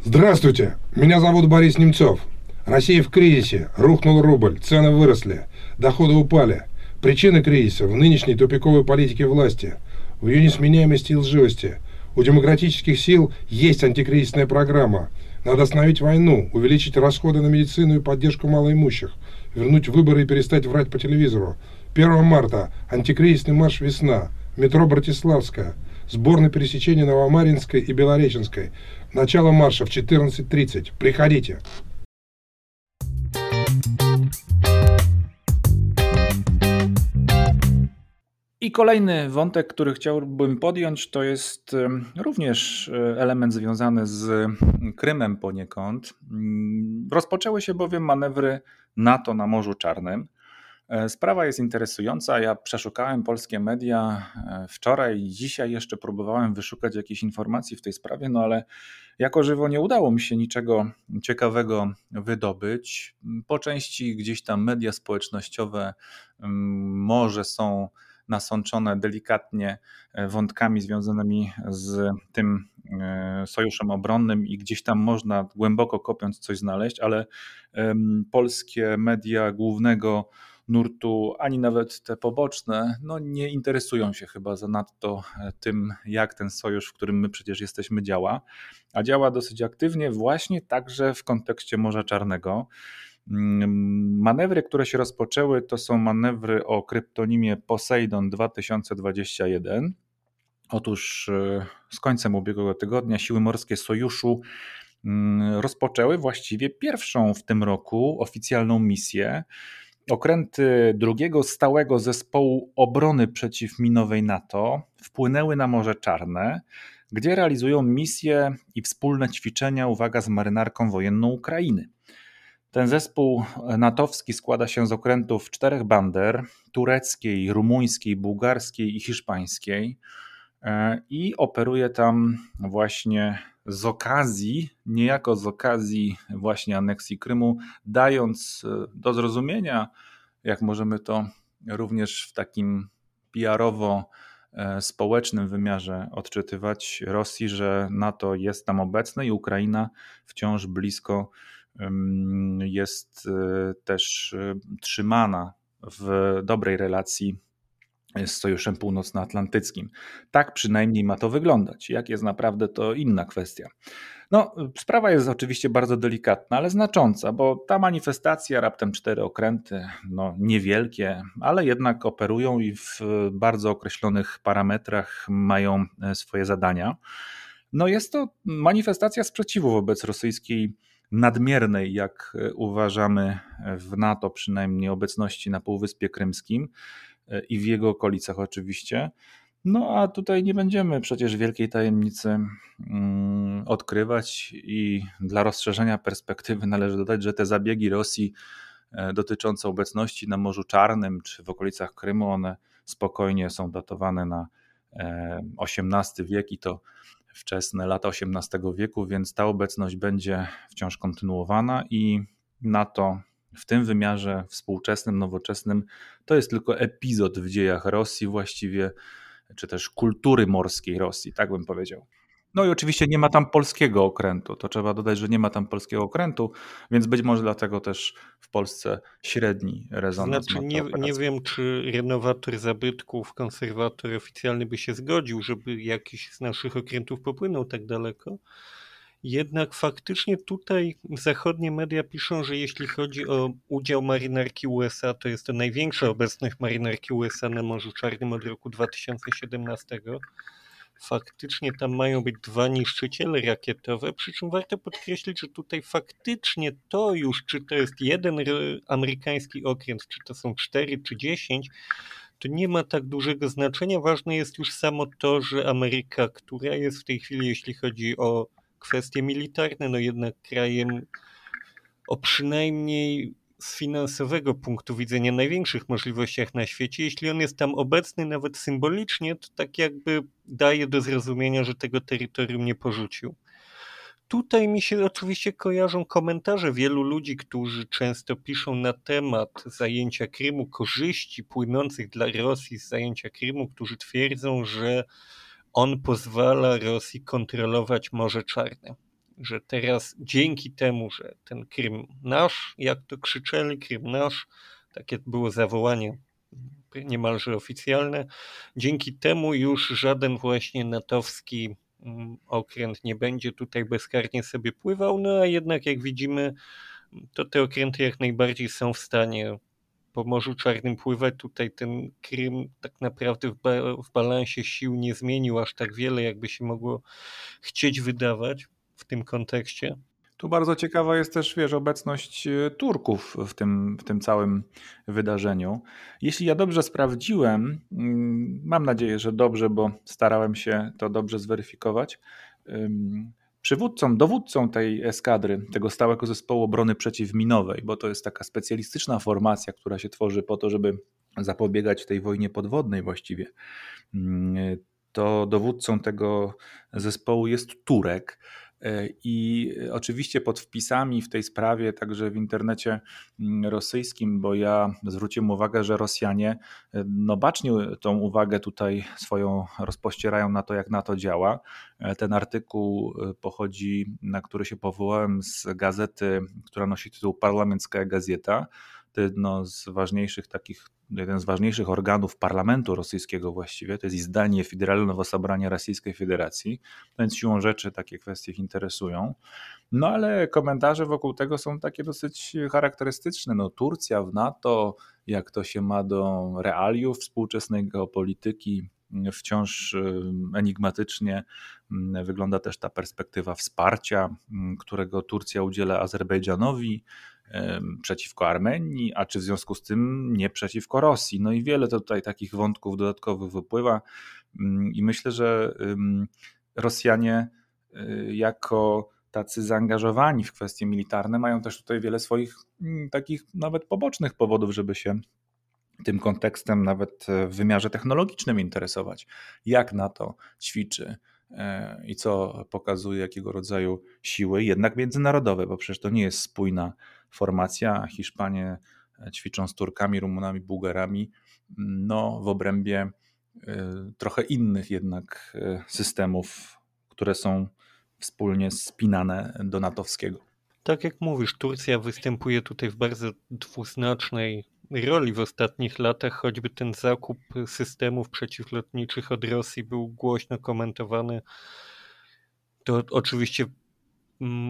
Здравствуйте, меня зовут Борис Немцов. Россия в кризисе, рухнул рубль, цены выросли, доходы упали. Причины кризиса в нынешней тупиковой политике власти, в ее несменяемости и лживости. У демократических сил есть антикризисная программа. Надо остановить войну, увеличить расходы на медицину и поддержку малоимущих, вернуть выборы и перестать врать по телевизору. 1 марта антикризисный марш «Весна», метро Братиславская, сбор на пересечении Новомаринской и Белореченской. Начало марша в 14.30. Приходите. I kolejny wątek, który chciałbym podjąć, to jest również e, element związany z Krymem poniekąd. Mm, rozpoczęły się bowiem manewry NATO na Morzu Czarnym. E, sprawa jest interesująca. Ja przeszukałem polskie media e, wczoraj i dzisiaj jeszcze próbowałem wyszukać jakichś informacji w tej sprawie, no ale jako żywo nie udało mi się niczego ciekawego wydobyć. Po części gdzieś tam media społecznościowe mm, może są nasączone delikatnie e, wątkami związanymi z tym e, sojuszem obronnym i gdzieś tam można głęboko kopiąc coś znaleźć, ale polskie media głównego nurtu, ani nawet te poboczne, no nie interesują się chyba zanadto e, tym, jak ten sojusz, w którym my przecież jesteśmy, działa, a działa dosyć aktywnie właśnie także w kontekście Morza Czarnego. Mm, manewry, które się rozpoczęły, to są manewry o kryptonimie Poseidon 2021. Otóż e, z końcem ubiegłego tygodnia siły morskie sojuszu mm, rozpoczęły właściwie pierwszą w tym roku oficjalną misję. okręty drugiego stałego zespołu obrony przeciwminowej NATO wpłynęły na Morze Czarne, gdzie realizują misje i wspólne ćwiczenia, uwaga, z marynarką wojenną Ukrainy. Ten zespół natowski składa się z okrętów czterech bander tureckiej, rumuńskiej, bułgarskiej i hiszpańskiej e, i operuje tam właśnie z okazji, niejako z okazji właśnie aneksji Krymu, dając e, do zrozumienia, jak możemy to również w takim PR-owo e, społecznym wymiarze odczytywać Rosji, że NATO jest tam obecne i Ukraina wciąż blisko jest e, też trzymana w dobrej relacji z Sojuszem Północnoatlantyckim. Tak przynajmniej ma to wyglądać. Jak jest naprawdę, to inna kwestia. No, sprawa jest oczywiście bardzo delikatna, ale znacząca, bo ta manifestacja, raptem cztery okręty, no niewielkie, ale jednak operują i w bardzo określonych parametrach mają e, swoje zadania. No jest to manifestacja sprzeciwu wobec rosyjskiej nadmiernej, jak e, uważamy w NATO przynajmniej, obecności na Półwyspie Krymskim i w jego okolicach oczywiście. No a tutaj nie będziemy przecież wielkiej tajemnicy mm, odkrywać i dla rozszerzenia perspektywy należy dodać, że te zabiegi Rosji e, dotyczące obecności na Morzu Czarnym czy w okolicach Krymu, one spokojnie są datowane na XVIII e, wiek i to wczesne lata XVIII wieku, więc ta obecność będzie wciąż kontynuowana i NATO w tym wymiarze współczesnym, nowoczesnym, to jest tylko epizod w dziejach Rosji właściwie, czy też kultury morskiej Rosji, tak bym powiedział. No i oczywiście nie ma tam polskiego okrętu. To trzeba dodać, że nie ma tam polskiego okrętu, więc być może dlatego też w Polsce średni rezonans. Znaczy, nie, nie wiem, czy renowator zabytków, konserwator oficjalny by się zgodził, żeby jakiś z naszych okrętów popłynął tak daleko. Jednak faktycznie tutaj zachodnie media piszą, że jeśli chodzi o udział marynarki USA, to jest to największa obecność marynarki USA na Morzu Czarnym od roku 2017. Faktycznie tam mają być dwa niszczyciele rakietowe, przy czym warto podkreślić, że tutaj faktycznie to już, czy to jest jeden amerykański okręt, czy to są cztery, czy dziesięć, to nie ma tak dużego znaczenia. Ważne jest już samo to, że Ameryka, która jest w tej chwili, jeśli chodzi o kwestie militarne, no jednak krajem o przynajmniej z finansowego punktu widzenia największych możliwościach na świecie. Jeśli on jest tam obecny nawet symbolicznie, to tak jakby daje do zrozumienia, że tego terytorium nie porzucił. Tutaj mi się oczywiście kojarzą komentarze wielu ludzi, którzy często piszą na temat zajęcia Krymu, korzyści płynących dla Rosji z zajęcia Krymu, którzy twierdzą, że on pozwala Rosji kontrolować Morze Czarne. Że teraz dzięki temu, że ten Krym nasz, jak to krzyczeli, Krym nasz, takie było zawołanie niemalże oficjalne, dzięki temu już żaden właśnie natowski mm, okręt nie będzie tutaj bezkarnie sobie pływał, no a jednak jak widzimy, to te okręty jak najbardziej są w stanie po Morzu Czarnym pływać. Tutaj ten Krym tak naprawdę w, ba w balansie sił nie zmienił aż tak wiele, jakby się mogło chcieć wydawać w tym kontekście. Tu bardzo ciekawa jest też, wiesz, obecność e, Turków w tym, w tym całym wydarzeniu. Jeśli ja dobrze sprawdziłem, mm, mam nadzieję, że dobrze, bo starałem się to dobrze zweryfikować. Przywódcą, dowódcą tej eskadry, tego stałego zespołu obrony przeciwminowej, bo to jest taka specjalistyczna formacja, która się tworzy po to, żeby zapobiegać tej wojnie podwodnej właściwie, mm, to dowódcą tego zespołu jest Turek. E, I oczywiście pod wpisami w tej sprawie, także w internecie mm, rosyjskim, bo ja zwróciłem uwagę, że Rosjanie e, no bacznie tą uwagę tutaj swoją rozpościerają na to, jak na to działa. E, ten artykuł pochodzi, na który się powołałem z gazety, która nosi tytuł Parlamentska Gazeta. To jedno z ważniejszych takich jeden z ważniejszych organów parlamentu rosyjskiego właściwie, to jest izdanie Federalnego Sobrania Rosyjskiej Federacji, więc siłą rzeczy takie kwestie ich interesują. No ale komentarze wokół tego są takie dosyć charakterystyczne. No Turcja w NATO, jak to się ma do realiów współczesnej geopolityki, wciąż enigmatycznie wygląda też ta perspektywa wsparcia, którego Turcja udziela Azerbejdżanowi, przeciwko Armenii, a czy w związku z tym nie przeciwko Rosji. No i wiele tutaj takich wątków dodatkowych wypływa mm, i myślę, że Rosjanie y, jako tacy zaangażowani w kwestie militarne mają też tutaj wiele swoich mm, takich nawet pobocznych powodów, żeby się tym kontekstem nawet w wymiarze technologicznym interesować. Jak NATO ćwiczy e, i co pokazuje, jakiego rodzaju siły, jednak międzynarodowe, bo przecież to nie jest spójna formacja. Hiszpanie e, ćwiczą z Turkami, Rumunami, Bułgarami, no w obrębie e, trochę innych jednak systemów, które są wspólnie spinane do natowskiego. Tak jak mówisz, Turcja występuje tutaj w bardzo dwuznacznej roli w ostatnich latach, choćby ten zakup systemów przeciwlotniczych od Rosji był głośno komentowany. To oczywiście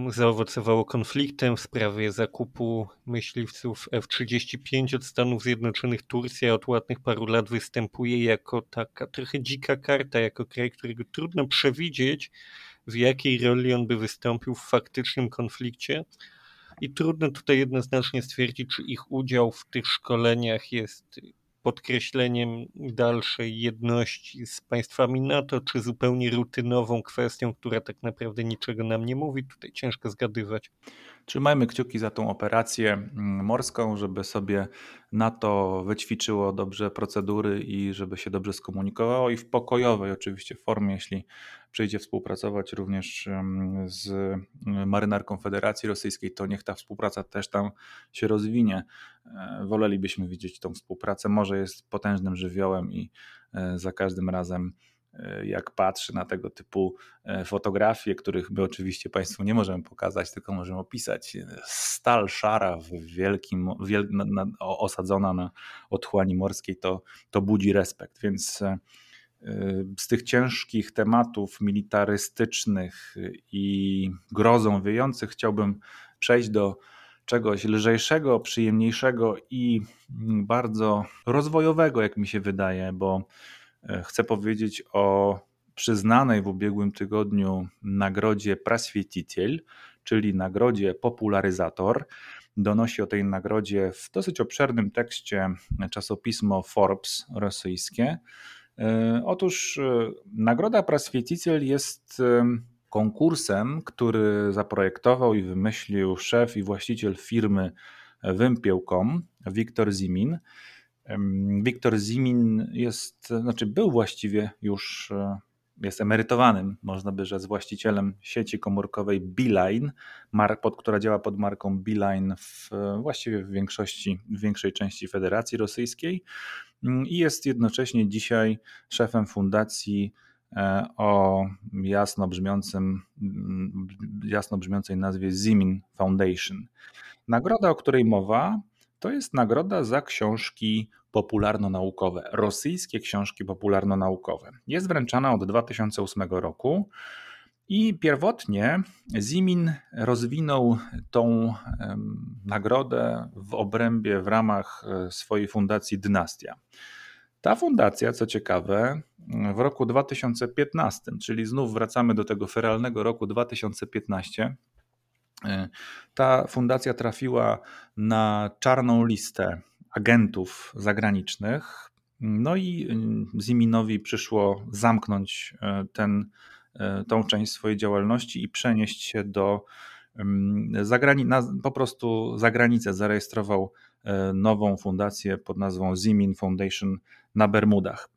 zaowocowało konfliktem w sprawie zakupu myśliwców F-35 od Stanów Zjednoczonych. Turcja od ładnych paru lat występuje jako taka trochę dzika karta, jako kraj, którego trudno przewidzieć, w jakiej roli on by wystąpił w faktycznym konflikcie. I trudno tutaj jednoznacznie stwierdzić, czy ich udział w tych szkoleniach jest podkreśleniem dalszej jedności z państwami NATO, czy zupełnie rutynową kwestią, która tak naprawdę niczego nam nie mówi. Tutaj ciężko zgadywać. Trzymajmy kciuki za tą operację mm, morską, żeby sobie NATO wyćwiczyło dobrze procedury i żeby się dobrze skomunikowało i w pokojowej oczywiście formie, jeśli przyjdzie współpracować również z marynarką Federacji Rosyjskiej, to niech ta współpraca też tam się rozwinie. E, wolelibyśmy widzieć tą współpracę. Może jest potężnym żywiołem i e, za każdym razem jak patrzy na tego typu fotografie, których my oczywiście Państwu nie możemy pokazać, tylko możemy opisać. Stal szara w wielkim, wiel, na, na, osadzona na otchłani morskiej, to, to budzi respekt, więc z tych ciężkich tematów militarystycznych i grozą wiejących chciałbym przejść do czegoś lżejszego, przyjemniejszego i bardzo rozwojowego, jak mi się wydaje, bo e, chcę powiedzieć o przyznanej w ubiegłym tygodniu nagrodzie Praswieticiel, czyli nagrodzie Popularyzator. Donosi o tej nagrodzie w dosyć obszernym tekście czasopismo Forbes rosyjskie. E, otóż e, Nagroda Praswieticiel jest e, konkursem, który zaprojektował i wymyślił szef i właściciel firmy Wympieł.com, Wiktor Zimin. Wiktor Zimin jest, znaczy był właściwie już, jest emerytowanym, można by rzec, właścicielem sieci komórkowej Beeline, pod, która działa pod marką Beeline w, właściwie w większości, w większej części Federacji Rosyjskiej. Mm, i jest jednocześnie dzisiaj szefem fundacji e, o jasno, brzmiącym, mm, jasno brzmiącej nazwie Zimin Foundation. Nagroda, o której mowa, to jest nagroda za książki popularno-naukowe, rosyjskie książki popularno-naukowe. Jest wręczana od 2008 roku. I pierwotnie Zimin rozwinął tą nagrodę w obrębie, w ramach e, swojej fundacji Dynastia. Ta fundacja, co ciekawe, w roku 2015, czyli znów wracamy do tego feralnego roku 2015, e, ta fundacja trafiła na czarną listę agentów zagranicznych. No i Ziminowi przyszło zamknąć e, ten E, tą część swojej działalności i przenieść się do zagrani- na, po prostu za granicę. Zarejestrował e, nową fundację pod nazwą Zimin Foundation na Bermudach.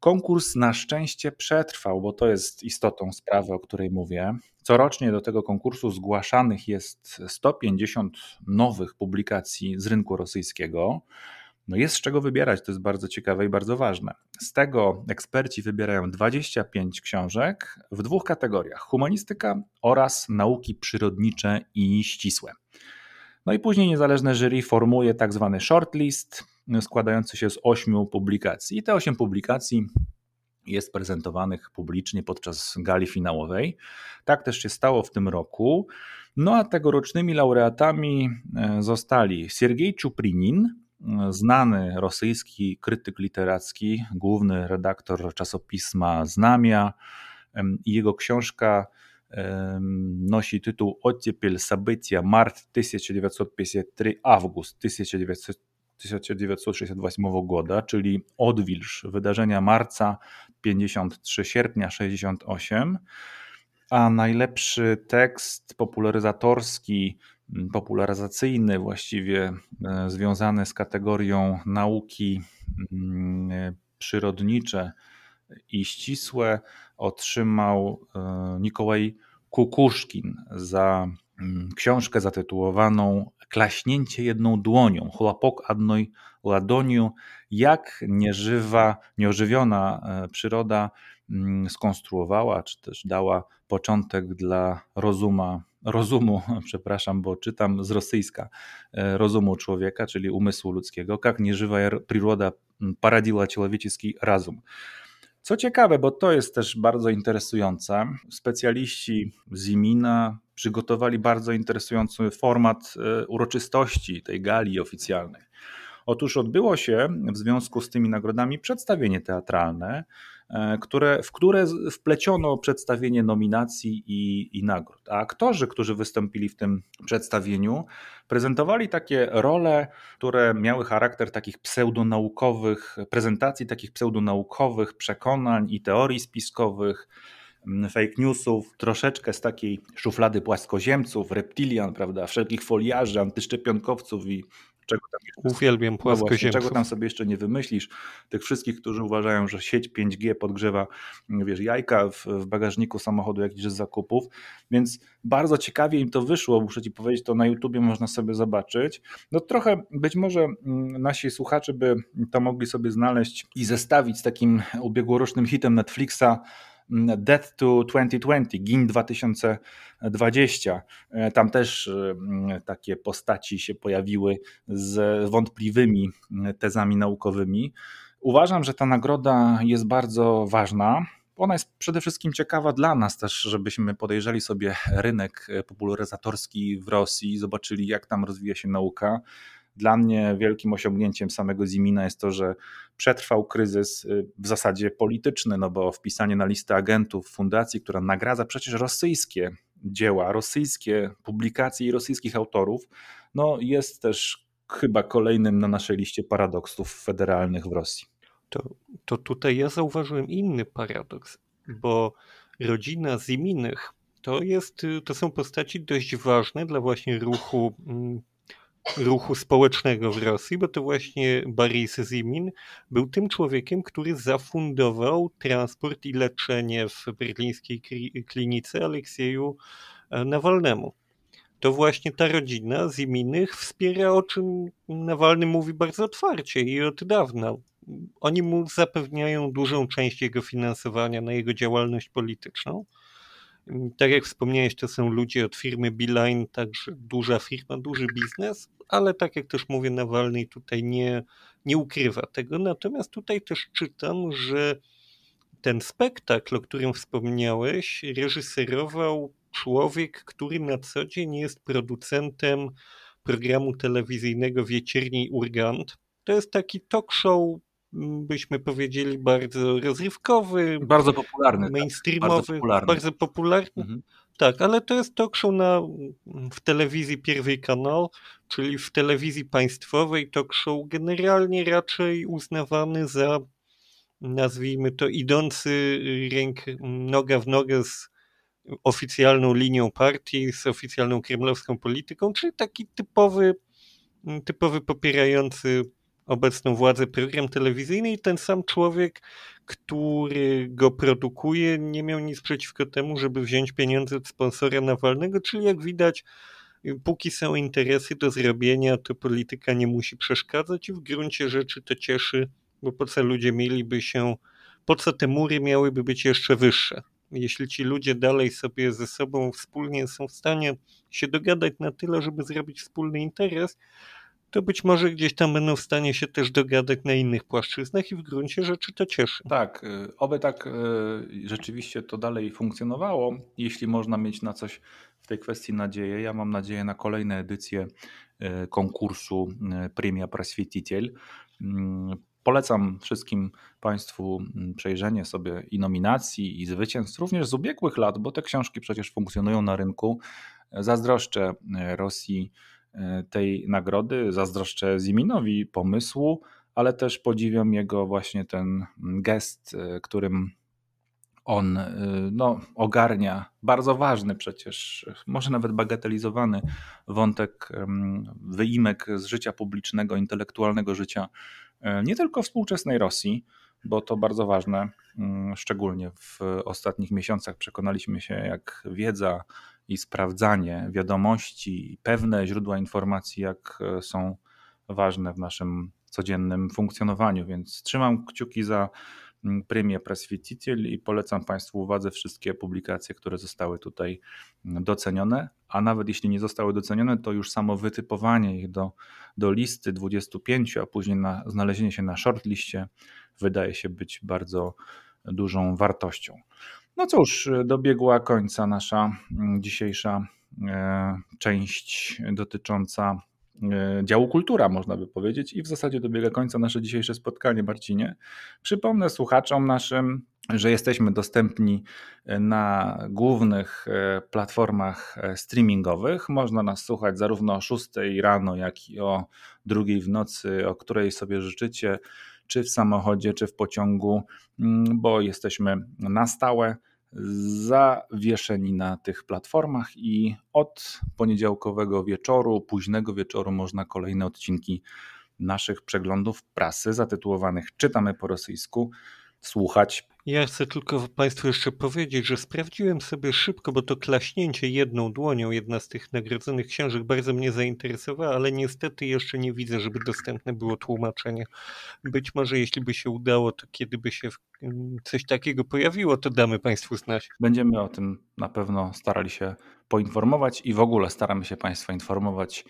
Konkurs na szczęście przetrwał, bo to jest istotą sprawy, o której mówię. Corocznie do tego konkursu zgłaszanych jest 150 nowych publikacji z rynku rosyjskiego. No jest z czego wybierać, to jest bardzo ciekawe i bardzo ważne. Z tego eksperci wybierają 25 książek w dwóch kategoriach: humanistyka oraz nauki przyrodnicze i ścisłe. No i później niezależne jury formuje tak zwany shortlist składający się z ośmiu publikacji. I te osiem publikacji jest prezentowanych publicznie podczas gali finałowej. Tak też się stało w tym roku. No a tegorocznymi laureatami e, zostali Siergiej Czuprinin, znany rosyjski krytyk literacki, główny redaktor czasopisma Znamia i jego książka nosi tytuł Ottepel События Март 1953 Август 1968 года, czyli Odwilż, wydarzenia marca 53, sierpnia 68, a najlepszy tekst popularyzatorski, popularyzacyjny właściwie e, związany z kategorią nauki przyrodnicze i ścisłe otrzymał e, Nikołaj Kukuszkin za mm, Mm, książkę zatytułowaną Klaśnięcie jedną dłonią, chłopok adnoj ladoniu, jak nieżywa, nieożywiona e, przyroda mm, skonstruowała, czy też dała początek dla rozuma, rozumu, przepraszam, bo czytam z rosyjska, e, rozumu człowieka, czyli umysłu ludzkiego, jak nieżywa przyroda poradziła człowieczeski razum. Co ciekawe, bo to jest też bardzo interesujące, specjaliści z Imina przygotowali bardzo interesujący format e, uroczystości tej gali oficjalnej. Otóż odbyło się w związku z tymi nagrodami przedstawienie teatralne, które, w które wpleciono przedstawienie nominacji i, i nagród. A aktorzy, którzy wystąpili w tym przedstawieniu, prezentowali takie role, które miały charakter takich pseudonaukowych, prezentacji takich pseudonaukowych przekonań i teorii spiskowych fake newsów, troszeczkę z takiej szuflady płaskoziemców, reptilian, prawda, wszelkich foliarzy, antyszczepionkowców i czego tam jeszcze, Uwielbiam. No czego tam sobie jeszcze nie wymyślisz. Tych wszystkich, którzy uważają, że sieć 5G podgrzewa wiesz, jajka w, w bagażniku samochodu jakichś z zakupów, więc bardzo ciekawie im to wyszło, muszę ci powiedzieć, to na YouTubie można sobie zobaczyć. No trochę być może mm, nasi słuchacze by to mogli sobie znaleźć i zestawić z takim ubiegłorocznym hitem Netflixa Death to 2020, GIN 2020. Tam też mm, takie postaci się pojawiły z wątpliwymi tezami naukowymi. Uważam, że ta nagroda jest bardzo ważna. Ona jest przede wszystkim ciekawa dla nas też, żebyśmy podejrzeli sobie rynek popularyzatorski w Rosji zobaczyli, jak tam rozwija się nauka. Dla mnie wielkim osiągnięciem samego Zimina jest to, że przetrwał kryzys y, w zasadzie polityczny, no bo wpisanie na listę agentów fundacji, która nagradza przecież rosyjskie dzieła, rosyjskie publikacje i rosyjskich autorów, no jest też chyba kolejnym na naszej liście paradoksów federalnych w Rosji. To, to tutaj ja zauważyłem inny paradoks, bo rodzina Ziminych to, jest, to są postaci dość ważne dla właśnie ruchu mm, ruchu społecznego w Rosji, bo to właśnie Boris Zimin był tym człowiekiem, który zafundował transport i leczenie w berlińskiej klinice Aleksieju e, Nawalnemu. To właśnie ta rodzina Ziminych wspiera, o czym Nawalny mówi bardzo otwarcie i od dawna. Oni mu zapewniają dużą część jego finansowania na jego działalność polityczną. Tak jak wspomniałeś, to są ludzie od firmy Beeline, także duża firma, duży biznes, ale tak jak też mówię, Nawalny tutaj nie, nie ukrywa tego. Natomiast tutaj też czytam, że ten spektakl, o którym wspomniałeś, reżyserował człowiek, który na co dzień jest producentem programu telewizyjnego Wiecierni Urgant. To jest taki talk show, byśmy powiedzieli, bardzo rozrywkowy. Bardzo popularny. Mainstreamowy. Tak, bardzo popularny. Bardzo popularny. Mhm. Tak, ale to jest talk show na, w telewizji Pierwszy Kanał, czyli w telewizji państwowej talk show generalnie raczej uznawany za nazwijmy to idący ręk, noga w nogę z oficjalną linią partii, z oficjalną kremlowską polityką, czyli taki typowy, typowy popierający obecną władzę program telewizyjny i ten sam człowiek, który go produkuje, nie miał nic przeciwko temu, żeby wziąć pieniądze od sponsora Nawalnego, czyli jak widać, póki są interesy do zrobienia, to polityka nie musi przeszkadzać i w gruncie rzeczy to cieszy, bo po co ludzie mieliby się, po co te mury miałyby być jeszcze wyższe? Jeśli ci ludzie dalej sobie ze sobą wspólnie są w stanie się dogadać na tyle, żeby zrobić wspólny interes, to być może gdzieś tam będą w stanie się też dogadać na innych płaszczyznach i w gruncie rzeczy to cieszy. Tak, y, oby tak y, rzeczywiście to dalej funkcjonowało. Jeśli można mieć na coś w tej kwestii nadzieję, ja mam nadzieję na kolejne edycje y, konkursu Premia Prasviticiel. Mm, Polecam wszystkim Państwu mm, przejrzenie sobie i nominacji, i zwycięstw, również z ubiegłych lat, bo te książki przecież funkcjonują na rynku. Zazdroszczę Rosji tej nagrody, zazdroszczę Ziminowi pomysłu, ale też podziwiam jego właśnie ten gest, którym on no, ogarnia bardzo ważny przecież, może nawet bagatelizowany wątek wyimek z życia publicznego, intelektualnego życia e, nie tylko współczesnej Rosji, bo to bardzo ważne, mm, szczególnie w ostatnich miesiącach. Przekonaliśmy się, jak wiedza i sprawdzanie wiadomości, pewne źródła informacji, jak e, są ważne w naszym codziennym funkcjonowaniu, więc trzymam kciuki za mm, Premię Preswiticiel i polecam Państwu uwadze wszystkie publikacje, które zostały tutaj mm, docenione, a nawet jeśli nie zostały docenione, to już samo wytypowanie ich do, do listy 25, a później na, znalezienie się na shortliście wydaje się być bardzo dużą wartością. No cóż, dobiegła końca nasza mm, dzisiejsza e, część dotycząca e, działu kultura, można by powiedzieć, i w zasadzie dobiega końca nasze dzisiejsze spotkanie, Marcinie. Przypomnę słuchaczom naszym, że jesteśmy dostępni na głównych e, platformach streamingowych. Można nas słuchać zarówno o 6 rano, jak i o 2 w nocy, o której sobie życzycie czy w samochodzie, czy w pociągu, mm, bo jesteśmy na stałe zawieszeni na tych platformach i od poniedziałkowego wieczoru, późnego wieczoru można kolejne odcinki naszych przeglądów prasy zatytułowanych Czytamy po rosyjsku słuchać. Ja chcę tylko Państwu jeszcze powiedzieć, że sprawdziłem sobie szybko, bo to klaśnięcie jedną dłonią, jedna z tych nagrodzonych książek bardzo mnie zainteresowała, ale niestety jeszcze nie widzę, żeby dostępne było tłumaczenie. Być może jeśli by się udało, to kiedy by się coś takiego pojawiło, to damy Państwu znać. Będziemy o tym na pewno starali się poinformować i w ogóle staramy się Państwa informować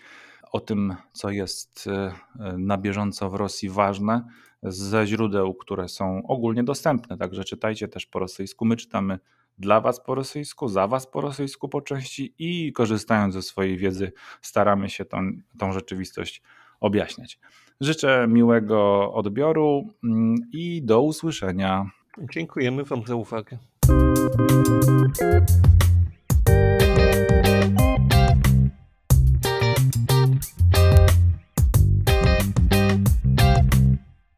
o tym, co jest e, na bieżąco w Rosji ważne ze źródeł, które są ogólnie dostępne. Także czytajcie też po rosyjsku. My czytamy dla Was po rosyjsku, za Was po rosyjsku po części i korzystając ze swojej wiedzy staramy się tą, tą rzeczywistość objaśniać. Życzę miłego odbioru mm, i do usłyszenia. Dziękujemy Wam za uwagę.